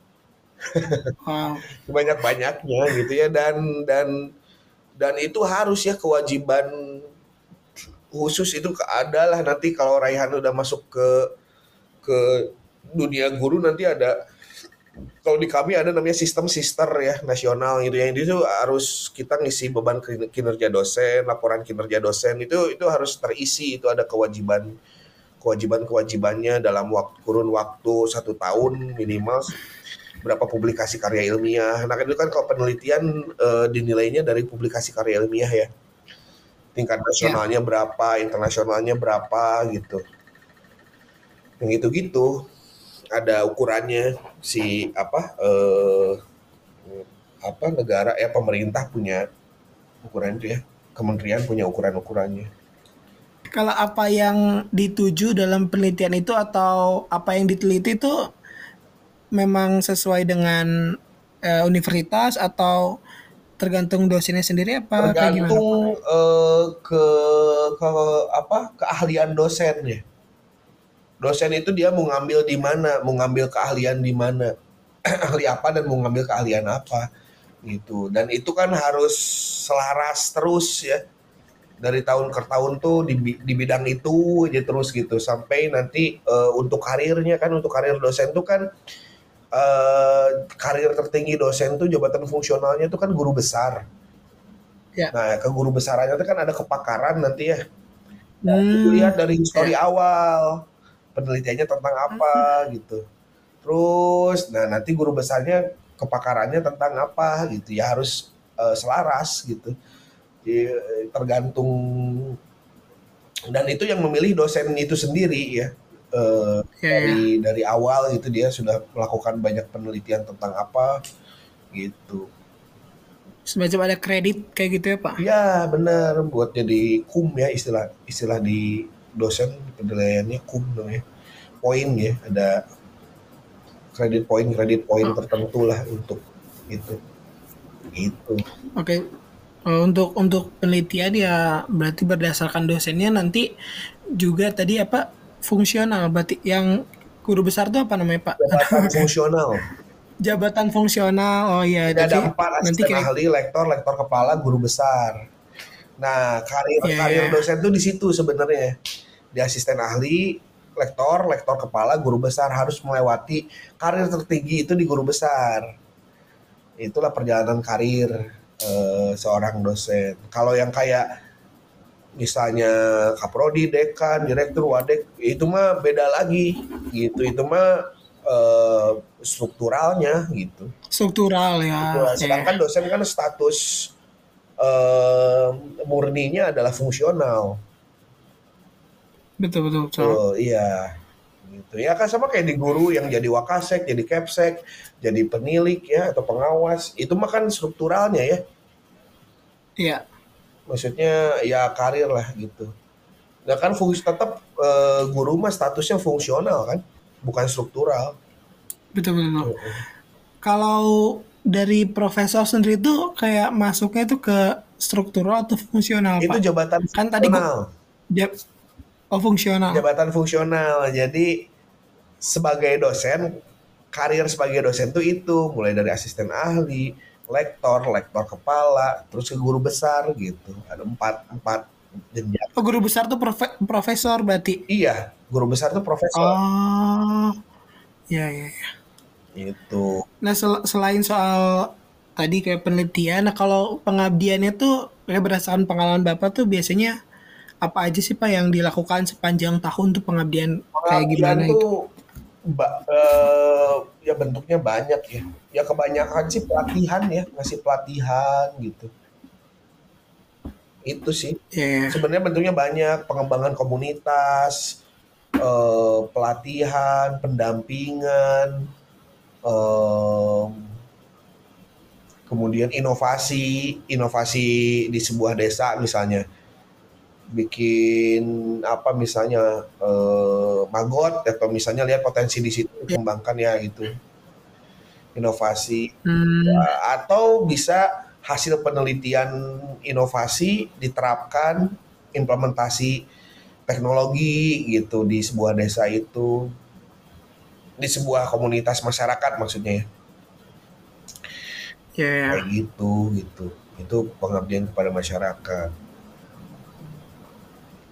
wow. banyak banyaknya gitu ya dan dan dan itu harus ya kewajiban khusus itu adalah nanti kalau Raihan udah masuk ke ke dunia guru nanti ada kalau di kami ada namanya sistem sister ya nasional gitu yang itu harus kita ngisi beban kinerja dosen laporan kinerja dosen itu itu harus terisi itu ada kewajiban kewajiban kewajibannya dalam waktu kurun waktu satu tahun minimal berapa publikasi karya ilmiah. Nah itu kan kalau penelitian uh, dinilainya dari publikasi karya ilmiah ya. Tingkat nasionalnya yeah. berapa, internasionalnya berapa gitu. Yang gitu-gitu ada ukurannya si apa uh, apa negara ya pemerintah punya ukuran itu ya. Kementerian punya ukuran-ukurannya.
Kalau apa yang dituju dalam penelitian itu atau apa yang diteliti itu memang sesuai dengan uh, universitas atau tergantung dosennya sendiri apa
tergantung uh, ke ke apa keahlian dosen ya dosen itu dia mau ngambil di mana mau ngambil keahlian di mana. Ahli apa dan mau ngambil keahlian apa gitu. Dan itu kan harus selaras terus ya. Dari tahun ke tahun tuh di, di bidang itu aja terus gitu. Sampai nanti uh, untuk karirnya kan untuk karir dosen tuh kan uh, karir tertinggi dosen tuh jabatan fungsionalnya itu kan guru besar. Ya. Nah, ke guru besarannya itu kan ada kepakaran nanti ya. Nah, hmm. lihat dari histori ya. awal. penelitiannya tentang apa gitu terus nah nanti guru besarnya kepakarannya tentang apa gitu ya harus uh, selaras gitu Jadi, tergantung dan itu yang memilih dosen itu sendiri ya uh, yeah, dari dari awal gitu dia sudah melakukan banyak penelitian tentang apa gitu
semacam ada kredit kayak gitu ya pak?
Iya benar buat jadi kum ya istilah istilah di dosen penilaiannya kum namanya poin ya ada kredit poin kredit poin oh. tertentu lah untuk itu itu.
Oke okay. Eh, untuk untuk penelitian ya berarti berdasarkan dosennya nanti juga tadi apa fungsional berarti yang guru besar itu apa namanya pak?
fungsional
jabatan fungsional. Oh iya,
jadi ada empat nanti kayak... ahli, lektor, lektor kepala, guru besar. Nah, karir yeah, karir yeah. dosen tuh di situ sebenarnya. Di asisten ahli, lektor, lektor kepala, guru besar harus melewati karir tertinggi itu di guru besar. Itulah perjalanan karir uh, seorang dosen. Kalau yang kayak misalnya kaprodi, dekan, direktur, wadek, itu mah beda lagi gitu. Itu mah uh, strukturalnya gitu.
Struktural ya.
Gitu. Sedangkan yeah. dosen kan status uh, murninya adalah fungsional.
Betul betul. betul.
Oh, iya. Gitu. Ya kan sama kayak di guru yang jadi wakasek, jadi kepsek, jadi penilik ya atau pengawas. Itu mah kan strukturalnya ya.
Iya.
Maksudnya ya karir lah gitu. Nah kan fungsi tetap uh, guru mah statusnya fungsional kan bukan struktural.
Betul betul. Kalau dari profesor sendiri itu kayak masuknya itu ke struktural atau fungsional
itu
Pak?
jabatan
kan tadi gua, jab, oh fungsional
jabatan fungsional jadi sebagai dosen karir sebagai dosen tuh itu mulai dari asisten ahli lektor lektor kepala terus ke guru besar gitu ada empat empat
jenjang oh guru besar tuh profe profesor berarti
iya guru besar tuh profesor.
Oh, ya ya. ya.
Itu.
Nah sel selain soal tadi kayak penelitian, nah kalau pengabdiannya tuh kayak berdasarkan pengalaman bapak tuh biasanya apa aja sih pak yang dilakukan sepanjang tahun tuh pengabdian, pengabdian kayak gimana tuh, itu?
Ba uh, ya bentuknya banyak ya. Ya kebanyakan sih pelatihan ya, ngasih pelatihan gitu itu sih. Yeah. Sebenarnya bentuknya banyak, pengembangan komunitas, uh, pelatihan, pendampingan, um, kemudian inovasi, inovasi di sebuah desa misalnya, bikin apa misalnya uh, magot atau misalnya lihat potensi di situ ya. kembangkan ya itu inovasi hmm. ya, atau bisa hasil penelitian inovasi diterapkan implementasi teknologi gitu di sebuah desa itu di sebuah komunitas masyarakat maksudnya ya
yeah.
kayak gitu gitu itu pengabdian kepada masyarakat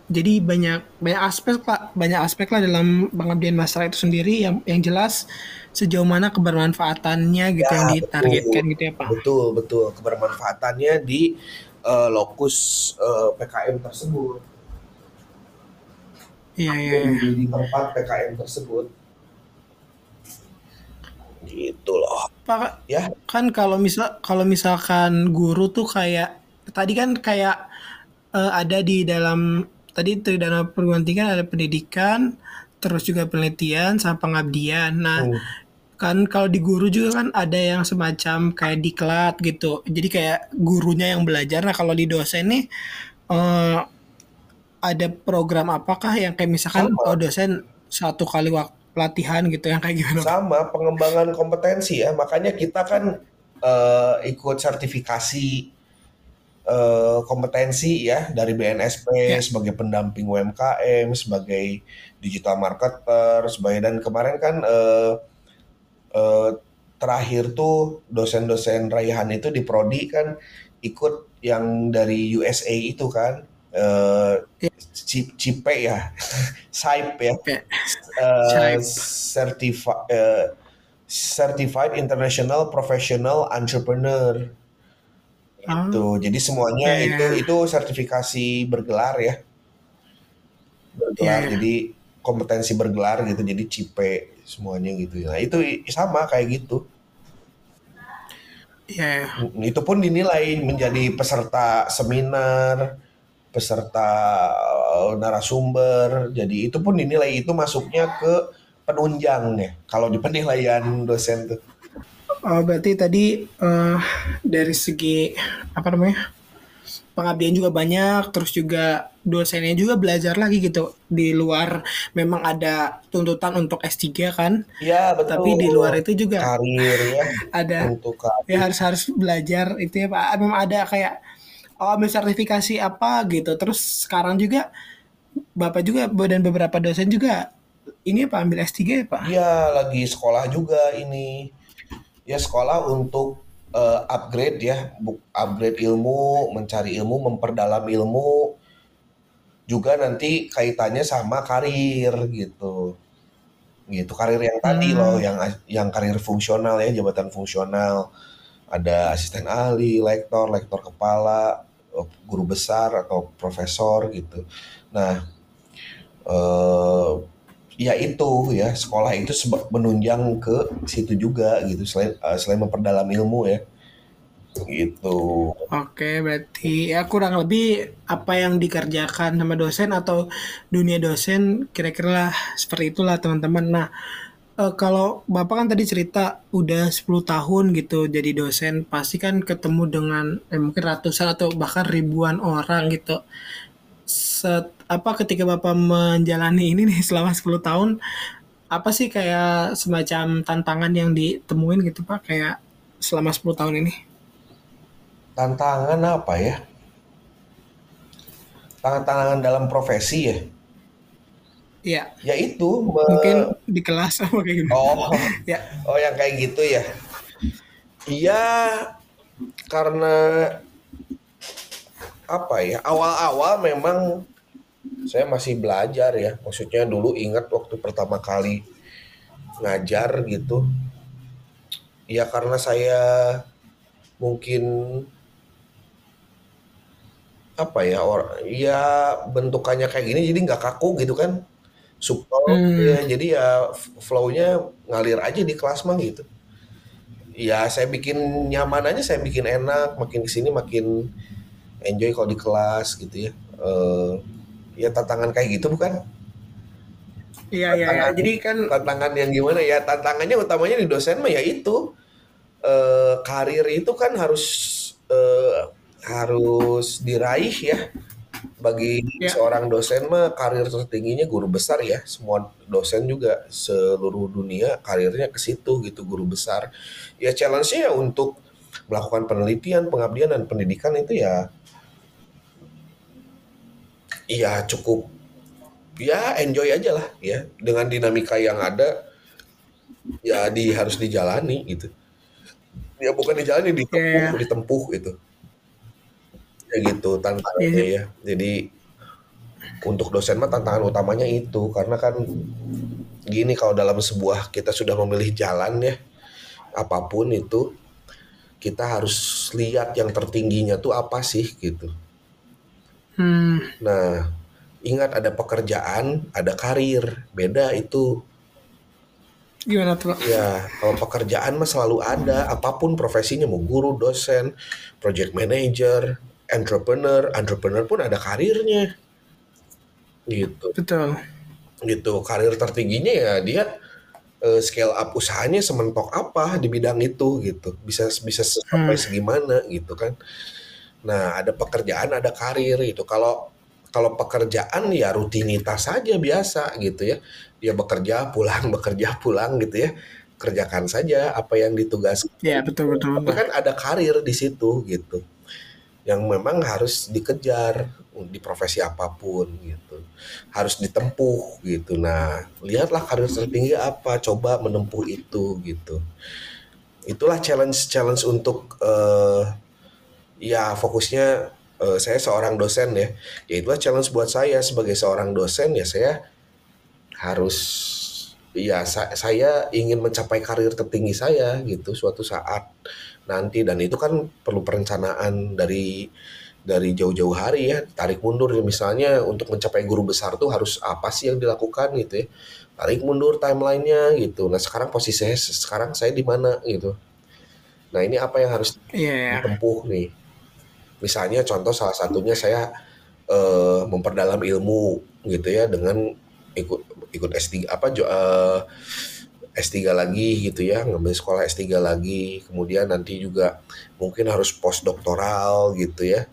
jadi banyak banyak aspek pak banyak aspek lah dalam pengabdian masyarakat itu sendiri yang yang jelas sejauh mana kebermanfaatannya gitu ya, yang ditargetkan betul, gitu ya pak
betul betul kebermanfaatannya di uh, lokus uh, eh, PKM tersebut
Iya, iya, iya.
Di, tempat PKM tersebut. Gitu loh.
Pak, ya. Kan kalau misal kalau misalkan guru tuh kayak tadi kan kayak uh, ada di dalam tadi tridana perguruan tinggi kan ada pendidikan, terus juga penelitian sama pengabdian. Nah, hmm. kan kalau di guru juga kan ada yang semacam kayak diklat gitu. Jadi kayak gurunya yang belajar. Nah, kalau di dosen nih uh, ada program apakah yang kayak misalkan Sama. oh dosen satu kali waktu pelatihan gitu yang kayak gimana?
Sama pengembangan kompetensi ya makanya kita kan uh, ikut sertifikasi uh, kompetensi ya dari BNSP ya. sebagai pendamping UMKM sebagai digital marketer sebagai dan kemarin kan uh, uh, terakhir tuh dosen-dosen raihan itu di prodi kan ikut yang dari USA itu kan uh, Cipe ya, Saip ya, uh, certified uh, certified international professional entrepreneur. Oh. Itu, jadi semuanya okay. itu itu sertifikasi bergelar ya, bergelar. Yeah. Jadi kompetensi bergelar gitu jadi CIPE semuanya gitu nah itu sama kayak gitu
Iya. Yeah.
Itu pun dinilai menjadi peserta seminar, peserta eh, narasumber. Jadi itu pun dinilai itu masuknya ke penunjang ya. Kalau di penilaian dosen tuh.
Oh, berarti tadi uh, dari segi apa namanya? pengabdian juga banyak, terus juga dosennya juga belajar lagi gitu. Di luar memang ada tuntutan untuk S3 kan?
Iya betul.
Tapi di luar itu juga
karir ya.
ada untuk karir. ya harus harus belajar. Itu ya Pak. Memang ada kayak oh ambil sertifikasi apa gitu. Terus sekarang juga Bapak juga dan beberapa dosen juga ini apa ambil S3 ya Pak?
Iya lagi sekolah juga ini ya sekolah untuk uh, upgrade ya, upgrade ilmu, mencari ilmu, memperdalam ilmu, juga nanti kaitannya sama karir gitu. Gitu karir yang tadi hmm. loh, yang yang karir fungsional ya, jabatan fungsional. Ada asisten ahli, lektor, lektor kepala, guru besar atau profesor gitu. Nah, eh, ya itu ya sekolah itu menunjang ke situ juga gitu selain uh, selain memperdalam ilmu ya gitu.
Oke, berarti ya kurang lebih apa yang dikerjakan sama dosen atau dunia dosen kira-kira seperti itulah teman-teman. Nah, uh, kalau Bapak kan tadi cerita udah 10 tahun gitu jadi dosen, pasti kan ketemu dengan eh, mungkin ratusan atau bahkan ribuan orang gitu. Set, apa ketika Bapak menjalani ini nih selama 10 tahun apa sih kayak semacam tantangan yang ditemuin gitu Pak kayak selama 10 tahun ini?
Tantangan apa ya? Tantangan dalam profesi ya?
Iya.
Ya itu
me... mungkin di kelas apa kayak gitu.
Oh. ya. Oh, yang kayak gitu ya. Iya karena apa ya? Awal-awal memang saya masih belajar ya. Maksudnya dulu ingat waktu pertama kali ngajar gitu. Ya karena saya mungkin apa ya or ya bentukannya kayak gini jadi nggak kaku gitu kan supel hmm. ya jadi ya flownya ngalir aja di kelas mah gitu ya saya bikin nyaman aja saya bikin enak makin ke sini makin enjoy kalau di kelas gitu ya uh, ya tantangan kayak gitu bukan?
Iya iya ya. jadi kan
tantangan yang gimana ya tantangannya utamanya di dosen mah ya itu uh, karir itu kan harus uh, harus diraih ya bagi ya. seorang dosen mah karir tertingginya guru besar ya semua dosen juga seluruh dunia karirnya ke situ gitu guru besar ya challenge-nya ya untuk melakukan penelitian pengabdian dan pendidikan itu ya Iya cukup. Ya enjoy aja lah ya. Dengan dinamika yang ada ya di harus dijalani gitu. Ya bukan dijalani ditempuh yeah. ditempuh gitu. Ya gitu tantangannya yeah. ya. Jadi untuk dosen mah tantangan utamanya itu. Karena kan gini kalau dalam sebuah kita sudah memilih jalan ya apa pun itu kita harus lihat yang tertingginya tuh apa sih gitu
Hmm.
Nah, ingat ada pekerjaan, ada karir, beda itu.
Gimana tuh?
Ya, kalau pekerjaan mah selalu ada, apa pun profesinya, mau guru, dosen, project manager, entrepreneur, entrepreneur pun ada karirnya. Gitu.
Betul.
Gitu, karir tertingginya ya dia uh, scale up usahanya sementok apa di bidang itu gitu. Bisa bisa sampai hmm. segimana gitu kan. Nah, ada pekerjaan, ada karir itu. Kalau kalau pekerjaan ya rutinitas saja biasa gitu ya. Dia bekerja, pulang, bekerja, pulang gitu ya. Kerjakan saja apa yang ditugaskan.
Ya, betul betul.
Tapi kan ada karir di situ gitu. Yang memang harus dikejar di profesi apa pun gitu. Harus ditempuh gitu. Nah, lihatlah karir tertinggi apa, coba menempuh itu gitu. Itulah challenge-challenge untuk uh, ya fokusnya uh, saya seorang dosen ya. Ya itulah challenge buat saya. Sebagai seorang dosen ya saya harus ya sa saya ingin mencapai karir tertinggi saya gitu suatu saat nanti. Dan itu kan perlu perencanaan dari dari jauh-jauh hari ya. Tarik mundur misalnya untuk mencapai guru besar tuh harus apa sih yang dilakukan gitu ya. Tarik mundur timelinenya gitu. Nah sekarang posisi saya sekarang saya di mana gitu. Nah ini apa yang harus yeah. ditempuh nih misalnya contoh salah satunya saya uh, memperdalam ilmu gitu ya dengan ikut ikut S3 apa uh, S3 lagi gitu ya, ngambil sekolah S3 lagi, kemudian nanti juga mungkin harus post doktoral gitu ya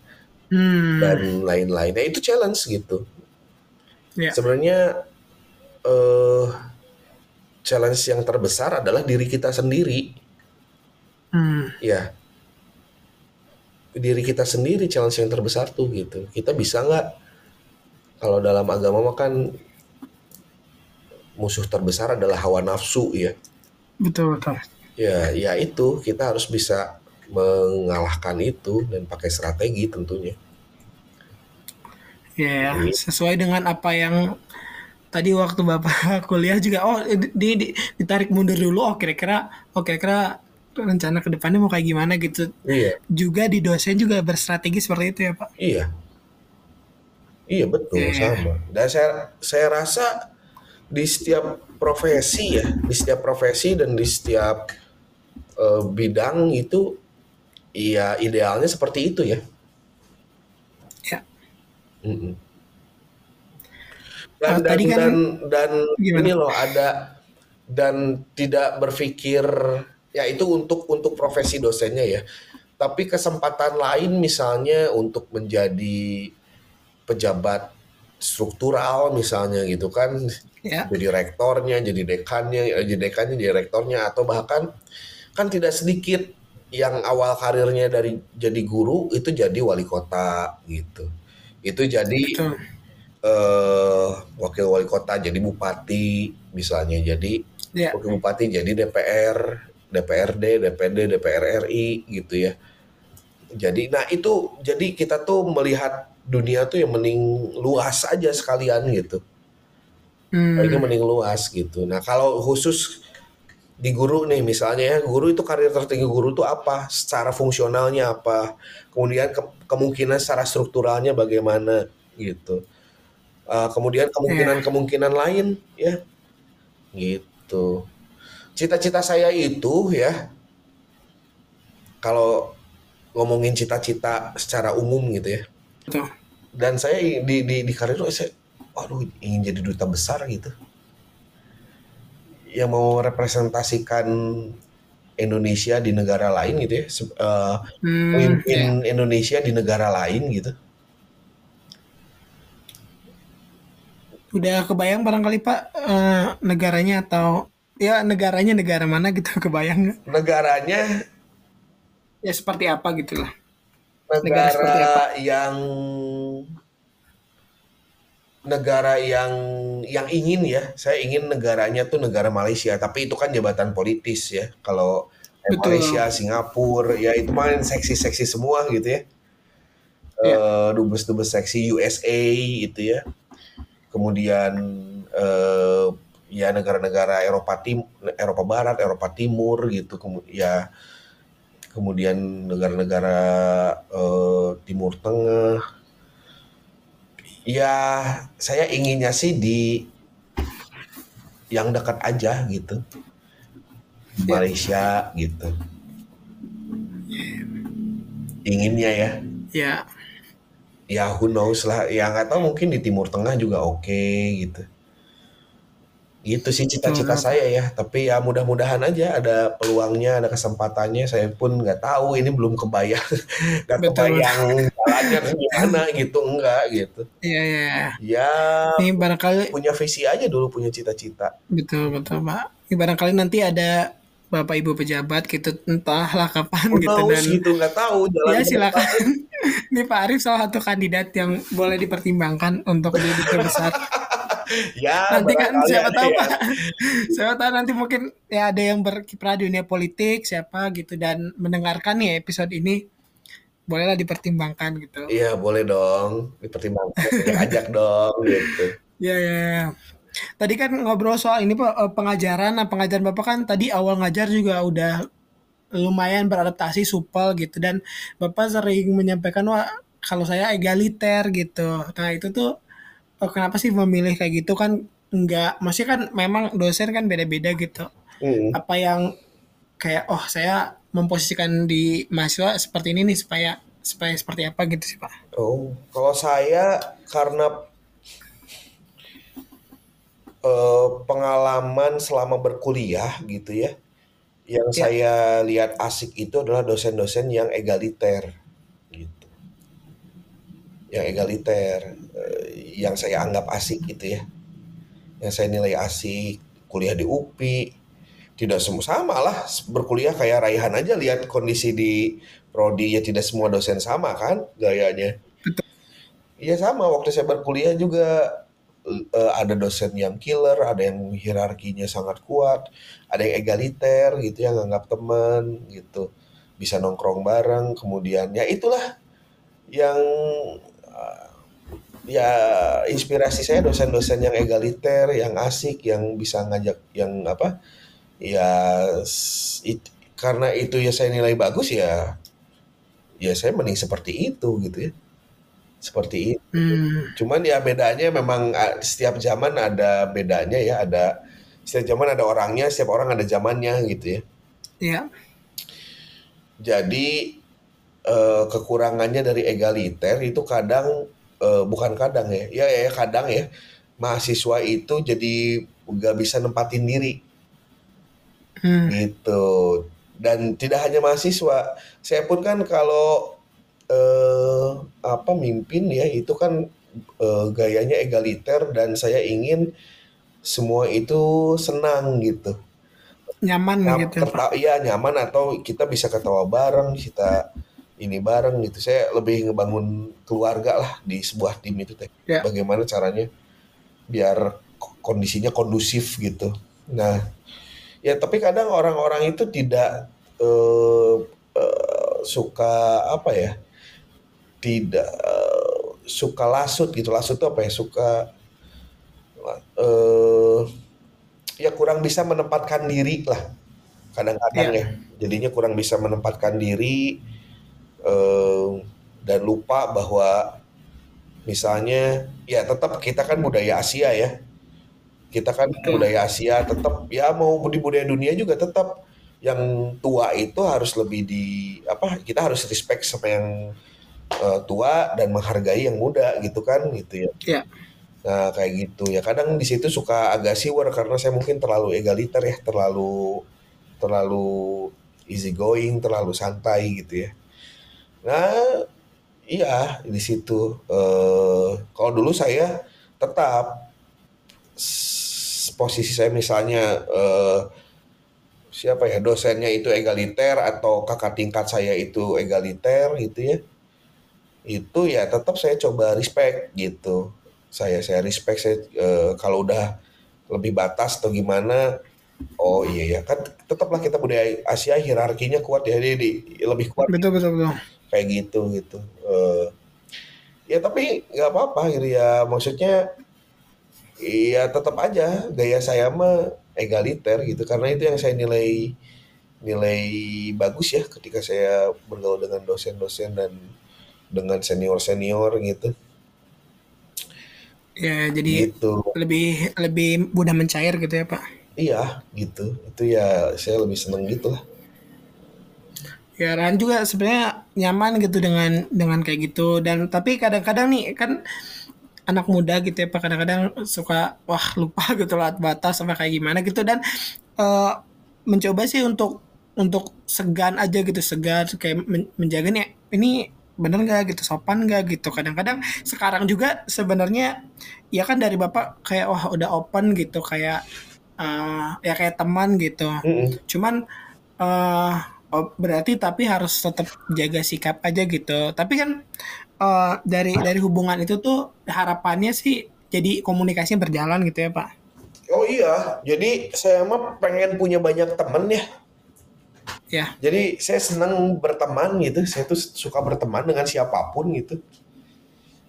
hmm. dan lain-lainnya itu challenge gitu. Yeah. Sebenarnya uh, challenge yang terbesar adalah diri kita sendiri. Hmm. Ya, diri kita sendiri challenge yang terbesar tuh gitu. Kita bisa nggak? Kalau dalam agama mah kan musuh terbesar adalah hawa nafsu ya.
Betul betul.
Ya, ya itu kita harus bisa mengalahkan itu dan pakai strategi tentunya.
Ya, yeah, sesuai dengan apa yang tadi waktu bapak kuliah juga oh di, di ditarik mundur dulu oh kira-kira oh kira-kira rencana ke depannya mau kayak gimana gitu.
Iya.
Juga di dosen juga berstrategi seperti itu ya pak.
Iya. Iya betul yeah. sama. Dan saya saya rasa di setiap profesi ya, di setiap profesi dan di setiap uh, bidang itu Iya, idealnya seperti itu ya.
Ya.
Mm -mm. Dan, dan, kan, dan, dan ini loh ada dan tidak berpikir ya itu untuk untuk profesi dosennya ya. Tapi kesempatan lain misalnya untuk menjadi pejabat struktural misalnya gitu kan ya. jadi rektornya jadi dekannya jadi dekannya jadi rektornya atau bahkan kan tidak sedikit yang awal karirnya dari jadi guru itu jadi wali kota gitu itu jadi uh, wakil wali kota jadi bupati misalnya jadi yeah. wakil bupati jadi DPR DPRD DPD DPR RI gitu ya. Jadi nah itu jadi kita tuh melihat dunia tuh yang mending luas aja sekalian gitu. Hmm. ini mending luas gitu. Nah kalau khusus di guru nih misalnya ya guru itu karir tertinggi guru itu apa? Secara fungsionalnya apa? Kemudian ke kemungkinan secara strukturalnya bagaimana gitu. Uh, kemudian kemungkinan kemungkinan lain ya gitu cita-cita saya itu ya kalau ngomongin cita-cita secara umum gitu ya dan saya di di di karir saya waduh ingin jadi duta besar gitu yang mau representasikan Indonesia di negara lain gitu ya, uh, hmm, yeah. Indonesia di negara lain gitu.
Udah kebayang barangkali Pak uh, negaranya atau ya negaranya negara mana gitu kebayang
Negaranya
ya seperti apa gitu lah.
Negara, negara apa? yang negara yang yang ingin ya saya ingin negaranya tuh negara Malaysia tapi itu kan jabatan politis ya kalau Betul. Malaysia Singapura ya itu main seksi-seksi semua gitu ya ya. Uh, dubes-dubes seksi USA itu ya kemudian uh, ya negara-negara Eropa Tim Eropa Barat Eropa Timur gitu kemudian ya kemudian negara-negara uh, Timur Tengah Ya, saya inginnya sih di yang dekat aja gitu. Ya. Malaysia gitu. Inginnya ya.
Ya.
Ya who knows lah. Ya nggak tahu mungkin di Timur Tengah juga oke okay, gitu. Itu sih cita-cita saya ya. Tapi ya mudah-mudahan aja ada peluangnya, ada kesempatannya. Saya pun nggak tahu ini belum kebayang, nggak kebayang jalannya gimana gitu enggak gitu.
Iya iya.
Ya.
Ini barangkali
punya visi aja dulu, punya cita-cita.
Betul betul pak. Ini barangkali nanti ada bapak ibu pejabat gitu entahlah kapan oh, gitu
dan gitu nggak tahu
jalan ya silakan ini Pak Arif salah satu kandidat yang boleh dipertimbangkan untuk jadi besar
ya
nanti kan siapa tahu ya. pak siapa tahu nanti mungkin ya ada yang berkiprah di dunia politik siapa gitu dan mendengarkan nih episode ini bolehlah dipertimbangkan gitu
iya boleh dong dipertimbangkan ajak dong gitu
ya ya, ya. Tadi kan ngobrol soal ini pak eh, pengajaran, nah pengajaran bapak kan tadi awal ngajar juga udah lumayan beradaptasi supel gitu dan bapak sering menyampaikan wah kalau saya egaliter gitu. Nah itu tuh oh, kenapa sih memilih kayak gitu kan enggak maksudnya kan memang dosen kan beda-beda gitu. Mm. Apa yang kayak oh saya memposisikan di mahasiswa seperti ini nih supaya supaya seperti apa gitu sih Pak.
Oh, kalau saya karena uh, pengalaman selama berkuliah gitu ya. Yang ya. saya lihat asik itu adalah dosen-dosen yang egaliter. Yang egaliter uh, yang saya anggap asik gitu ya. Yang saya nilai asik, kuliah di UPI, tidak semua sama lah berkuliah kayak Raihan aja lihat kondisi di prodi ya tidak semua dosen sama kan gayanya. Iya sama waktu saya berkuliah juga uh, ada dosen yang killer, ada yang hierarkinya sangat kuat, ada yang egaliter gitu yang nganggap teman gitu, bisa nongkrong bareng, kemudian ya itulah yang uh, ya inspirasi saya dosen-dosen yang egaliter, yang asik, yang bisa ngajak, yang apa, ya it, karena itu ya saya nilai bagus ya, ya saya mending seperti itu gitu ya seperti itu. Hmm. Cuman ya bedanya memang setiap zaman ada bedanya ya, ada setiap zaman ada orangnya, setiap orang ada zamannya gitu ya.
Iya.
Jadi eh, kekurangannya dari egaliter itu kadang eh, bukan kadang ya, ya ya kadang ya mahasiswa itu jadi nggak bisa nempatin diri. Hmm. Gitu. Dan tidak hanya mahasiswa, saya pun kan kalau eh, apa mimpin ya itu kan eh, gayanya egaliter dan saya ingin semua itu senang gitu.
Nyaman Nyam, gitu.
Terta iya nyaman atau kita bisa ketawa bareng, kita ini bareng gitu. Saya lebih ngebangun keluarga lah di sebuah tim itu teh. Ya. Bagaimana caranya biar kondisinya kondusif gitu. Nah, ya tapi kadang orang-orang itu tidak uh, uh, suka apa ya? tidak uh, suka lasut gitu lasut itu apa ya suka uh, ya kurang bisa menempatkan diri lah kadang-kadang yeah. ya jadinya kurang bisa menempatkan diri dan lupa bahwa misalnya ya tetap kita kan budaya Asia ya kita kan Betul. budaya Asia tetap ya mau di budaya dunia juga tetap yang tua itu harus lebih di apa kita harus respect sama yang uh, tua dan menghargai yang muda gitu kan gitu ya.
Iya.
Nah kayak gitu ya kadang di situ suka agak siwer karena saya mungkin terlalu egaliter ya terlalu terlalu easy going terlalu santai gitu ya. Nah iya di situ. Uh, kalau dulu saya tetap posisi saya misalnya uh, siapa ya dosennya itu egaliter atau kakak tingkat saya itu egaliter gitu ya. Itu ya tetap saya coba respect gitu. Saya saya respect saya e, kalau udah lebih batas atau gimana oh iya ya kan tetaplah kita budaya Asia hierarkinya kuat ya di, di lebih kuat.
Betul betul betul
kayak gitu gitu. E, ya tapi nggak apa-apa gitu ya. Maksudnya iya tetap aja gaya saya mah egaliter gitu. Karena itu yang saya nilai nilai bagus ya ketika saya bergaul dengan dosen-dosen dan dengan senior senior gitu.
Ya jadi gitu. lebih lebih mudah mencair gitu ya pak?
Iya gitu. Itu ya saya lebih seneng gitu lah
ya Ran juga sebenarnya nyaman gitu dengan dengan kayak gitu. Dan tapi kadang-kadang nih kan anak muda gitu ya pak kadang-kadang suka wah lupa gitu lah batas sama kayak gimana gitu. Dan uh, mencoba sih untuk untuk segan aja gitu segan kayak men menjaga nih ini bener nggak gitu sopan nggak gitu. Kadang-kadang sekarang juga sebenarnya ya kan dari bapak kayak wah udah open gitu kayak uh, ya kayak teman gitu. Mm -hmm. cuman uh, oh, berarti tapi harus tetap jaga sikap aja gitu tapi kan uh, dari dari hubungan itu tuh harapannya sih jadi komunikasi berjalan gitu ya pak
oh iya jadi saya mah pengen punya banyak temen ya
Ya.
Jadi saya senang berteman gitu. Saya tuh suka berteman dengan siapa pun gitu.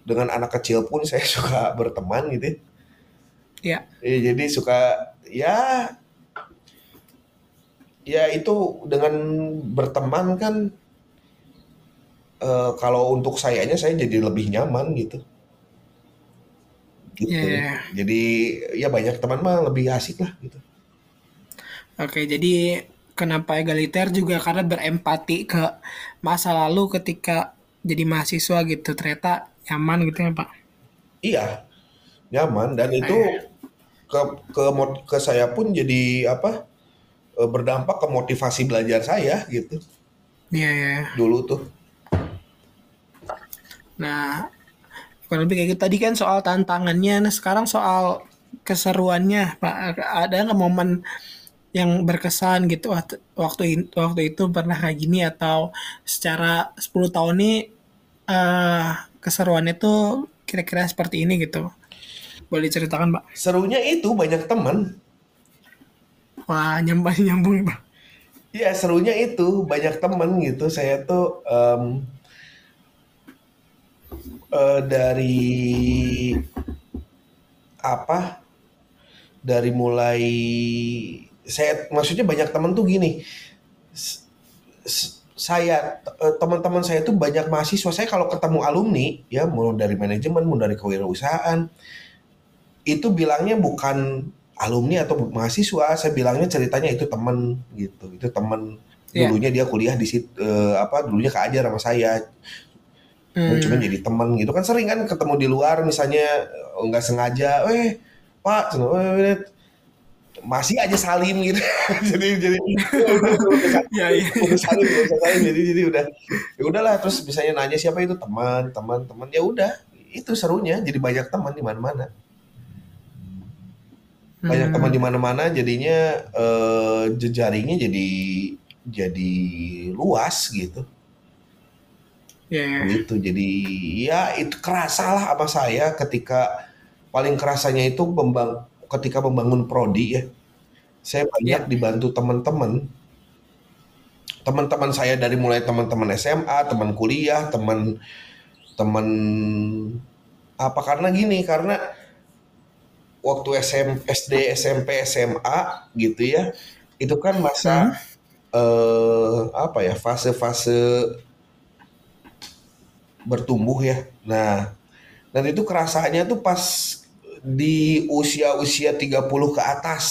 Dengan anak kecil pun saya suka berteman gitu.
Ya.
ya jadi suka ya ya itu dengan berteman kan uh, kalau untuk sayanya saya jadi lebih nyaman gitu. Gitu. Yeah. jadi ya banyak teman mah lebih asik lah gitu.
Oke jadi kenapa egaliter juga? Karena berempati ke masa lalu ketika jadi mahasiswa gitu. Ternyata nyaman gitu ya pak?
Iya nyaman. Dan itu ke ke ke saya pun jadi apa berdampak ke motivasi belajar saya gitu.
Iya iya
dulu tuh.
Nah kurang lebih kayak gitu. Tadi kan soal tantangannya nah sekarang soal keseruannya pak ada nggak momen yang berkesan gitu waktu waktu itu pernah kayak gini? Atau secara 10 tahun ini uh, keseruannya tuh kira-kira seperti ini gitu? Boleh ceritakan pak?
Serunya itu banyak teman
wah nyambung nyambung pak
Iya serunya itu banyak teman gitu. Saya tuh um, uh, dari apa? Dari mulai saya maksudnya banyak teman tuh gini. Saya eh, teman-teman saya tuh banyak mahasiswa. Saya kalau ketemu alumni ya mau dari manajemen mau dari kewirausahaan itu bilangnya bukan alumni atau mahasiswa saya bilangnya ceritanya itu teman gitu. Itu teman yeah. dulunya dia kuliah di situ uh, apa dulunya keajar sama saya. Hmm. cuma jadi teman gitu. Kan sering kan ketemu di luar misalnya nggak sengaja eh pak masih aja salim gitu. Jadi jadi ya, ya. salim salim jadi jadi udah ya udahlah. Terus misalnya nanya siapa itu teman teman teman ya udah itu serunya. Jadi banyak teman di mana mana banyak hmm. teman di mana mana jadinya eh, jejaringnya jadi jadi luas gitu
yeah.
gitu jadi ya itu kerasa lah apa saya ketika paling kerasanya itu pembang ketika membangun prodi ya, saya banyak yeah. dibantu teman-teman. Teman-teman saya dari mulai teman-teman SMA, teman kuliah, teman teman apa karena gini karena waktu SM, SD, SMP, SMA gitu ya, itu kan masa hmm. eh, apa ya fase-fase bertumbuh ya. Nah, dan itu kerasanya tuh pas di usia-usia 30 ke atas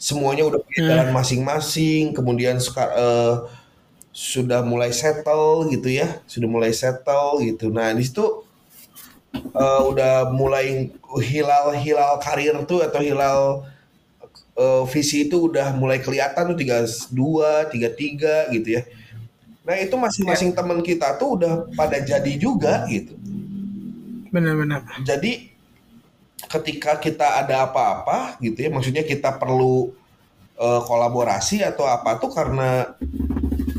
semuanya udah punya hmm. jalan masing-masing kemudian uh, sudah mulai settle gitu ya sudah mulai settle gitu nah di situ uh, udah mulai hilal hilal karir tuh atau hilal uh, visi itu udah mulai kelihatan tuh tiga dua tiga tiga gitu ya nah itu masing-masing ya. teman kita tuh udah pada jadi juga gitu
benar-benar
jadi ketika kita ada apa-apa gitu ya, maksudnya kita perlu uh, kolaborasi atau apa tuh karena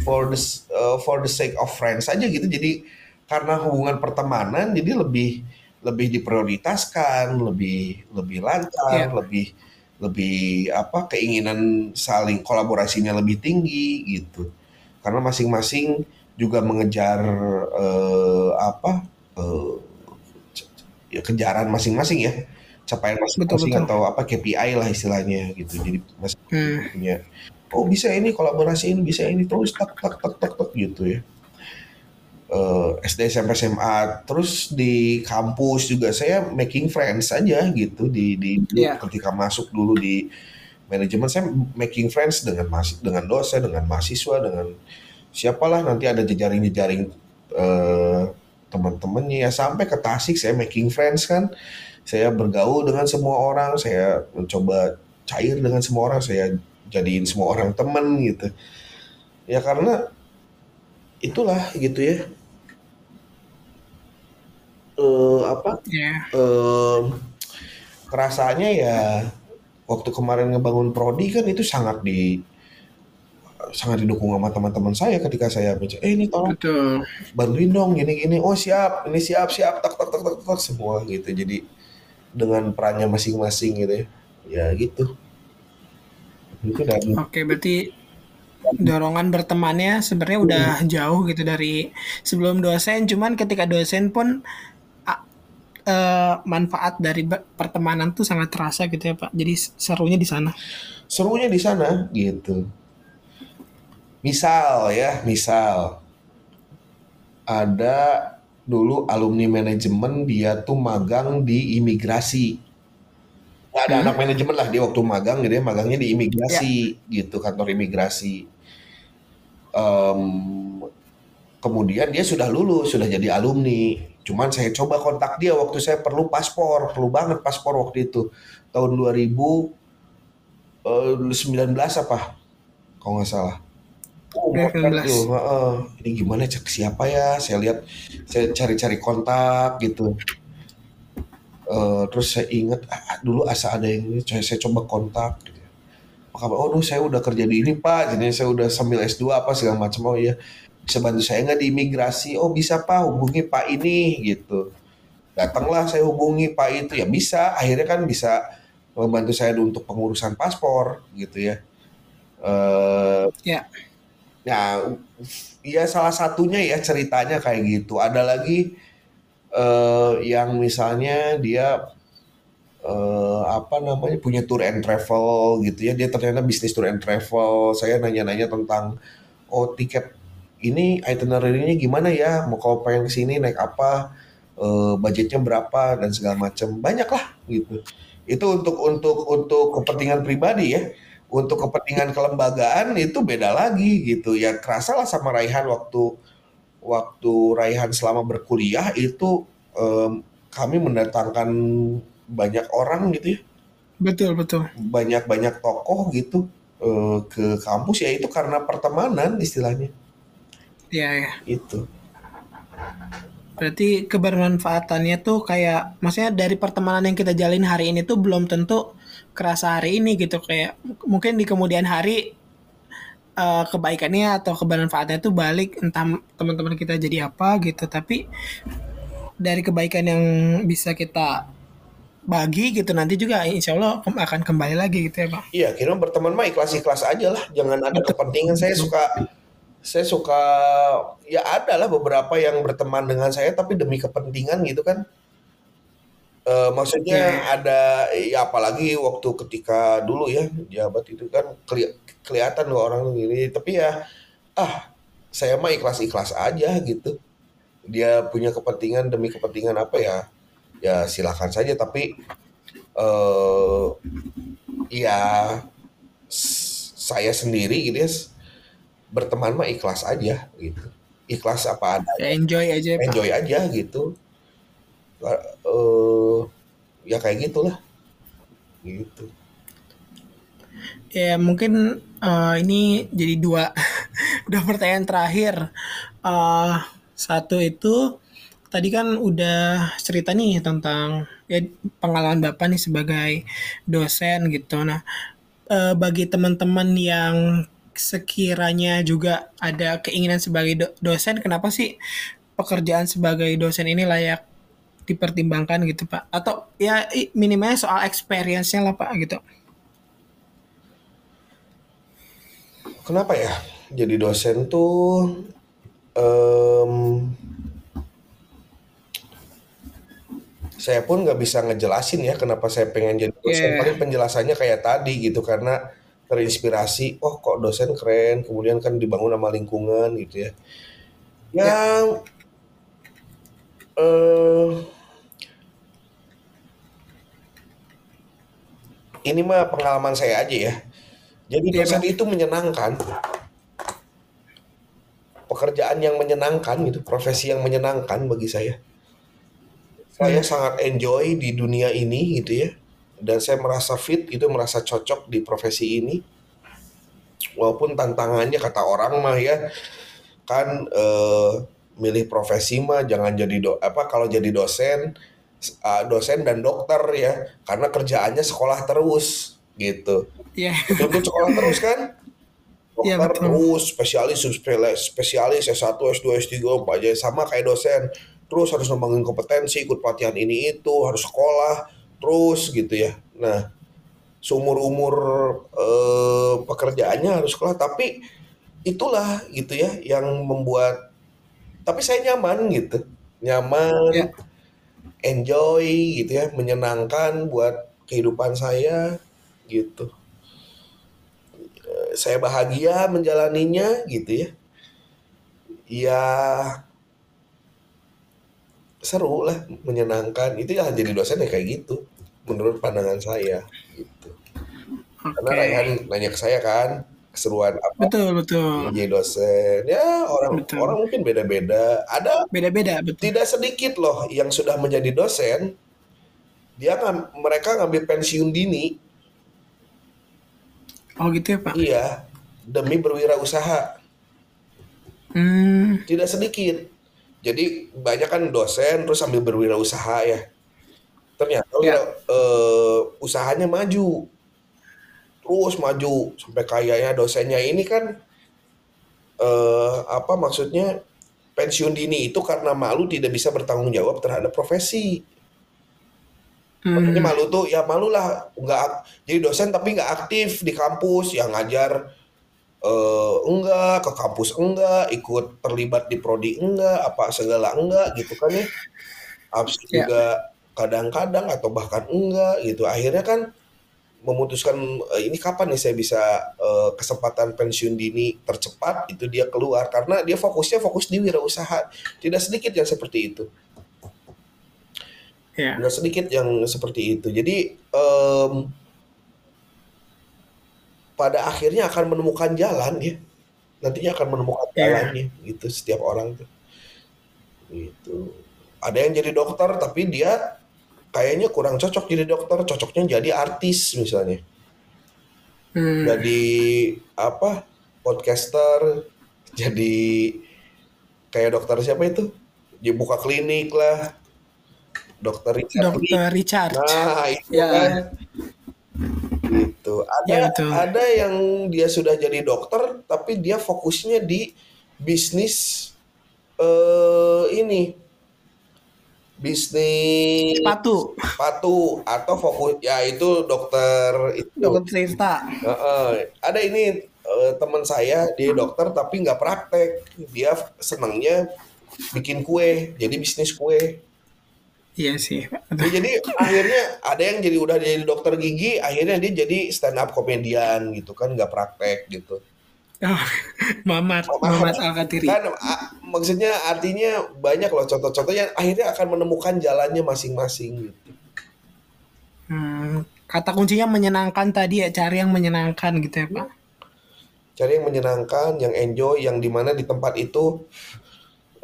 for the uh, for the sake of friends aja gitu. Jadi karena hubungan pertemanan jadi lebih lebih diprioritaskan, lebih lebih lancar, yeah. lebih lebih apa keinginan saling kolaborasinya lebih tinggi gitu. Karena masing-masing juga mengejar uh, apa uh, ya kejaran masing-masing ya capaian masing-masing atau apa KPI lah istilahnya gitu jadi masing hmm. punya oh bisa ini kolaborasi ini bisa ini terus tak tak tak tak tak gitu ya uh, eh, SD SMP SMA terus di kampus juga saya making friends aja gitu di di yeah. ketika masuk dulu di manajemen saya making friends dengan masih dengan dosen dengan mahasiswa dengan siapalah. Nanti ada jejaring-jejaring uh, teman-temannya ya. Sampai ke Tasik saya making friends kan. Saya bergaul dengan semua orang saya mencoba cair dengan semua orang saya jadiin semua orang teman gitu. Ya karena itulah gitu ya uh, apa
yeah.
Iya. uh, kerasanya ya waktu kemarin ngebangun prodi kan itu sangat di sangat didukung sama teman-teman saya ketika saya baca eh ini tolong Betul. bantuin dong gini gini oh siap ini siap siap tak tak tak tak, tak semua gitu jadi dengan perannya masing-masing gitu ya ya gitu
itu dan oke berarti dorongan bertemannya sebenarnya udah hmm. jauh gitu dari sebelum dosen cuman ketika dosen pun uh, manfaat dari pertemanan tuh sangat terasa gitu ya pak jadi serunya di sana
serunya di sana gitu Misal ya, misal ada dulu alumni manajemen dia tuh magang di imigrasi. Nggak ada
Hmm.
anak manajemen lah dia waktu magang gitu ya magangnya di imigrasi gitu kantor imigrasi. Em, kemudian dia sudah lulus sudah jadi alumni. Cuman saya coba kontak dia waktu saya perlu paspor perlu banget paspor waktu itu tahun 2019 apa kalau nggak salah. Oh,
2019.
tuh, heeh. ini gimana cek siapa ya? Saya lihat, saya cari-cari kontak gitu. Eh, terus saya ingat ah, dulu asa ada yang ini, saya, saya coba kontak. Gitu. Maka, oh, duh, saya udah kerja di ini pak, jadi saya udah sambil S2 apa segala macam. Oh iya, bisa bantu saya nggak di imigrasi? Oh bisa pak, hubungi pak ini gitu. Datanglah saya hubungi pak itu ya bisa. Akhirnya kan bisa membantu saya untuk pengurusan paspor gitu ya. Eh,
Ya.
Ya, ya salah satunya ya ceritanya kayak gitu. Ada lagi eh, yang misalnya dia eh, apa namanya punya tour and travel gitu ya. Dia ternyata bisnis tour and travel. Saya nanya-nanya tentang oh tiket ini itinerary-nya gimana ya? Mau kalau pengen ke sini naik apa? Eh, budgetnya berapa dan segala macam. Banyak lah gitu. Itu untuk untuk untuk kepentingan pribadi ya untuk kepentingan kelembagaan itu beda lagi gitu ya kerasa lah sama Raihan waktu waktu Raihan selama berkuliah itu em, kami mendatangkan banyak orang gitu ya
Betul, betul.
banyak banyak tokoh gitu eh, ke kampus ya itu karena pertemanan istilahnya
Ya, ya.
itu
Berarti kebermanfaatannya tuh kayak maksudnya dari pertemanan yang kita jalin hari ini tuh belum tentu kerasa hari ini gitu. Kayak mungkin di kemudian hari eh, kebaikannya atau kebermanfaatannya tuh balik entah teman-teman kita jadi apa gitu. Tapi dari kebaikan yang bisa kita bagi gitu nanti juga insya Allah akan kembali lagi gitu ya bang
iya kira berteman mah ikhlas ikhlas aja lah. Jangan ada kepentingan. Saya suka saya suka ya ada lah beberapa yang berteman dengan saya tapi demi kepentingan gitu kan. Eh, maksudnya
ya
ada ya apalagi waktu ketika dulu ya jabat itu kan keli- kelihatan loh orang ini tapi ya ah saya mah ikhlas-ikhlas aja gitu. Dia punya kepentingan demi kepentingan apa ya? Ya silakan saja tapi eh ya saya sendiri gitu ya berteman mah ikhlas aja gitu. Ikhlas apa ada
ya enjoy aja
enjoy aja gitu. Eh ya kayak gitulah. Gitu.
Ya mungkin eh, ini jadi dua udah pertanyaan terakhir. Eh, satu itu tadi kan udah cerita nih tentang ya pengalaman Bapak nih sebagai dosen gitu. Nah, bagi teman-teman yang sekiranya juga ada keinginan sebagai do- dosen, kenapa sih pekerjaan sebagai dosen ini layak dipertimbangkan gitu Pak? Atau ya minimalnya soal experience-nya lah Pak gitu.
kenapa ya jadi dosen tuh em, saya pun nggak bisa ngejelasin ya kenapa saya pengen jadi dosen
Ya,
paling penjelasannya kayak tadi gitu karena terinspirasi oh kok dosen keren. Kemudian kan dibangun sama lingkungan gitu ya.
Ya,
yang eh, ini mah pengalaman saya aja ya. Jadi
ya
dosen
Bang.
itu menyenangkan. Pekerjaan yang menyenangkan gitu profesi yang menyenangkan bagi saya. Saya
Hmm.
sangat enjoy di dunia ini gitu ya dan saya merasa fit itu merasa cocok di profesi ini. Walaupun tantangannya kata orang mah ya kan eh, milih profesi mah jangan jadi do apa kalau jadi dosen eh, dosen dan dokter ya karena kerjaannya sekolah terus gitu.
Ya,
betul sekolah terus kan?
Ya
dokter
betul.
terus spesialis spesialis S1 S2 S3 apa aja sama kayak dosen. Terus harus ngembangin kompetensi ikut pelatihan ini itu harus sekolah terus gitu ya. Nah seumur umur eh, pekerjaannya harus sekolah tapi itulah gitu ya yang membuat tapi saya nyaman gitu. Nyaman
Ya,
enjoy gitu ya menyenangkan buat kehidupan saya gitu. Eh, saya bahagia menjalaninya gitu ya. Ya seru lah menyenangkan. Itu ya jadi dosen ya kayak gitu menurut pandangan saya gitu. Okay. karena Raihan nanya ke saya kan keseruan apa?
Betul betul.
Menjadi dosen. Ya orang betul. orang mungkin beda-beda. Ada
beda-beda
tidak sedikit loh yang sudah menjadi dosen dia ngam, mereka ngambil pensiun dini.
Oh gitu ya pak?
Iya demi berwirausaha.
Hmm.
tidak sedikit. Jadi banyak kan dosen terus sambil berwirausaha ya. Ternyata ya. uh, usahanya maju. Terus maju sampai kayaknya dosennya ini kan uh, apa maksudnya pensiun dini itu karena malu tidak bisa bertanggung jawab terhadap profesi. Hmm. Makanya malu tuh ya malu lah nggak jadi dosen tapi nggak aktif di kampus yang ngajar uh, enggak ke kampus enggak ikut terlibat di prodi enggak apa segala enggak gitu kan ya abis yeah. juga kadang-kadang atau bahkan enggak gitu. Akhirnya kan memutuskan uh, ini kapan nih saya bisa uh, kesempatan pensiun dini tercepat? Itu dia keluar karena dia fokusnya fokus di wirausaha. Tidak sedikit yang seperti itu.
Yeah.
tidak sedikit yang seperti itu. Jadi um, pada akhirnya akan menemukan jalan ya. Nantinya akan menemukan yeah. jalannya gitu setiap orang tuh. Gitu. Ada yang jadi dokter tapi dia kayaknya kurang cocok jadi dokter cocoknya jadi artis misalnya. Hmm. jadi apa podcaster jadi kayak dokter siapa itu? Dia buka klinik lah. Dokter Richard
dokter Richard.
Nah itu ya. kan. Gitu. Ada ya, ada yang dia sudah jadi dokter tapi dia fokusnya di bisnis uh, ini bisnis
sepatu.
sepatu atau fokus ya itu dokter itu.
Dokter Tirta
uh, uh, ada ini uh, teman saya dia dokter tapi nggak praktek. Dia senangnya bikin kue jadi bisnis kue.
Iya sih.
Ya, jadi akhirnya ada yang jadi udah jadi dokter gigi, akhirnya dia jadi stand up komedian gitu kan, nggak praktek gitu.
Oh, Mamat, oh, Mamat Alkatiri.
Kan maksudnya artinya banyak loh contoh-contoh yang akhirnya akan menemukan jalannya masing-masing gitu.
Hmm, kata kuncinya menyenangkan tadi ya, cari yang menyenangkan gitu ya Pak.
Cari yang menyenangkan, yang enjoy, yang di mana di tempat itu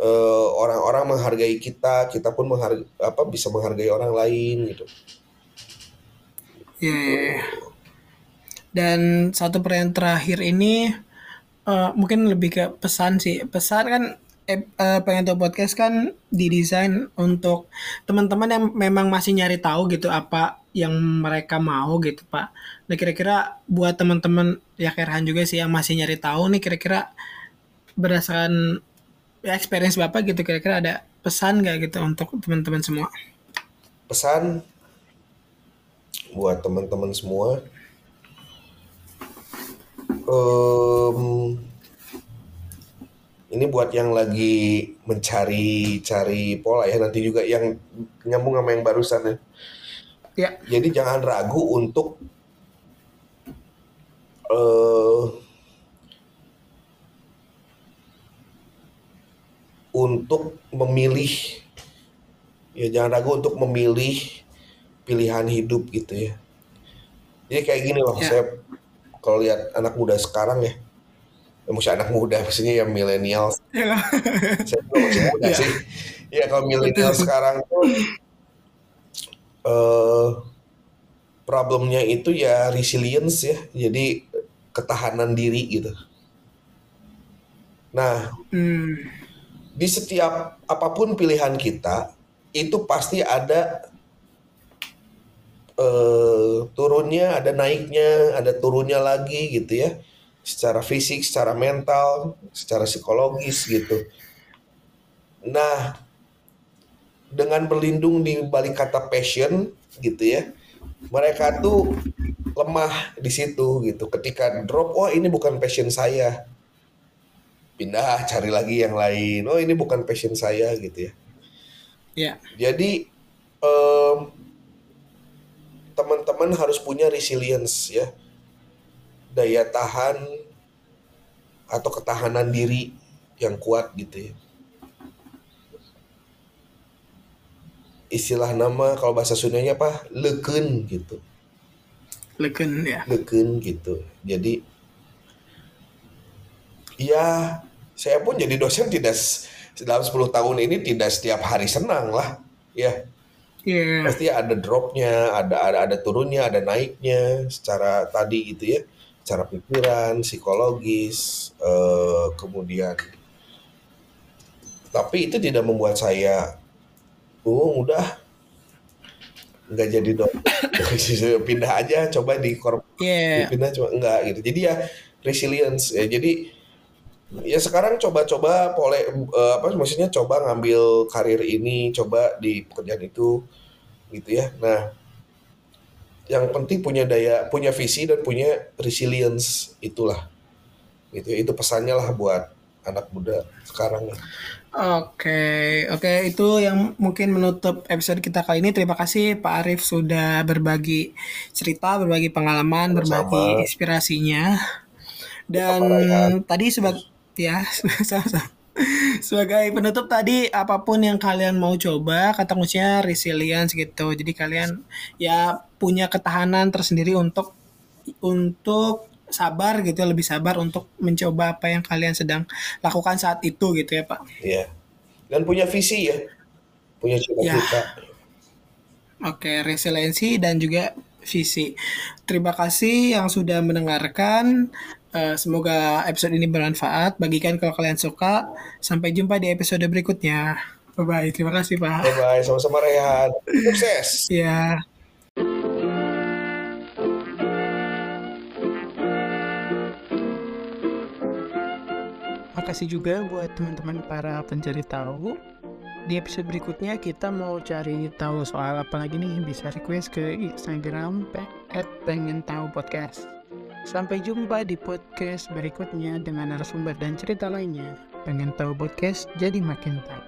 uh, orang-orang menghargai kita, kita pun menghargai apa bisa menghargai orang lain gitu.
Ya. Yeah, yeah. Dan satu pertanyaan terakhir ini uh, mungkin lebih ke pesan sih. Pesan kan eh, uh, pengen tahu podcast kan didesain untuk teman-teman yang memang masih nyari tahu gitu apa yang mereka mau gitu pak. Nah kira-kira buat teman-teman ya Kerhan juga sih yang masih nyari tahu nih kira-kira berdasarkan ya experience Bapak gitu kira-kira ada pesan nggak gitu untuk teman-teman semua?
Pesan buat teman-teman semua um, ini buat yang lagi mencari-cari pola ya nanti juga yang nyambung sama yang barusan ya.
Ya.
Jadi jangan ragu untuk uh, untuk memilih ya jangan ragu untuk memilih pilihan hidup gitu ya. Jadi kayak gini loh, ya. saya kalau lihat anak muda sekarang ya, ya maksudnya anak muda maksudnya ya milenial. Ya. saya masih muda ya. sih. Ya kalau milenial sekarang tuh uh, problemnya itu ya resilience ya, jadi ketahanan diri gitu. Nah, hmm di setiap apa pun pilihan kita itu pasti ada uh, turunnya, ada naiknya, ada turunnya lagi gitu ya. Secara fisik, secara mental, secara psikologis gitu. Nah, dengan berlindung di balik kata passion gitu ya. Mereka tuh lemah di situ gitu. Ketika drop, oh ini bukan passion saya pindah cari lagi yang lain oh ini bukan passion saya gitu ya
yeah.
jadi um, teman-teman harus punya resilience ya. Daya tahan atau ketahanan diri yang kuat gitu ya. Istilah nama kalau bahasa Sundanya apa? Leken gitu.
Leken ya.
Leken gitu. Jadi ya saya pun jadi dosen tidak dalam 10 tahun ini tidak setiap hari senang lah ya yeah. pasti ada dropnya ada ada ada turunnya ada naiknya secara tadi gitu ya. Secara pikiran psikologis eh, kemudian tapi itu tidak membuat saya oh udah nggak jadi dong. Pindah aja coba di korp yeah. pindah coba. Enggak gitu. Jadi ya resilience ya. Jadi ya sekarang coba-coba pole uh, apa maksudnya coba ngambil karir ini coba di pekerjaan itu gitu ya nah yang penting punya daya punya visi dan punya resilience itulah itu itu pesannya lah buat anak muda sekarang
Oke, oke itu yang mungkin menutup episode kita kali ini. Terima kasih Pak Arif sudah berbagi cerita, berbagi pengalaman, Sama. berbagi inspirasinya. Dan tadi sebagai ya sama-sama. Sebagai penutup tadi apa pun yang kalian mau coba kata kuncinya resilience gitu. Jadi kalian ya punya ketahanan tersendiri untuk untuk sabar gitu lebih sabar untuk mencoba apa yang kalian sedang lakukan saat itu gitu ya Pak.
Iya. Dan punya visi ya. Punya cita-cita. Ya.
Oke, resiliensi dan juga visi. Terima kasih yang sudah mendengarkan. Uh, semoga episode ini bermanfaat. Bagikan kalau kalian suka. Sampai jumpa di episode berikutnya. Bye bye. Terima kasih Pak.
Bye bye. Sama-sama Rehan. Sukses.
Ya. kasih juga buat teman-teman para pencari tahu. Di episode berikutnya kita mau cari tahu soal apa lagi nih bisa request ke Instagram at pengen tahu podcast. Sampai jumpa di podcast berikutnya dengan narasumber dan cerita lainnya. Pengen tahu podcast? Jadi makin tahu.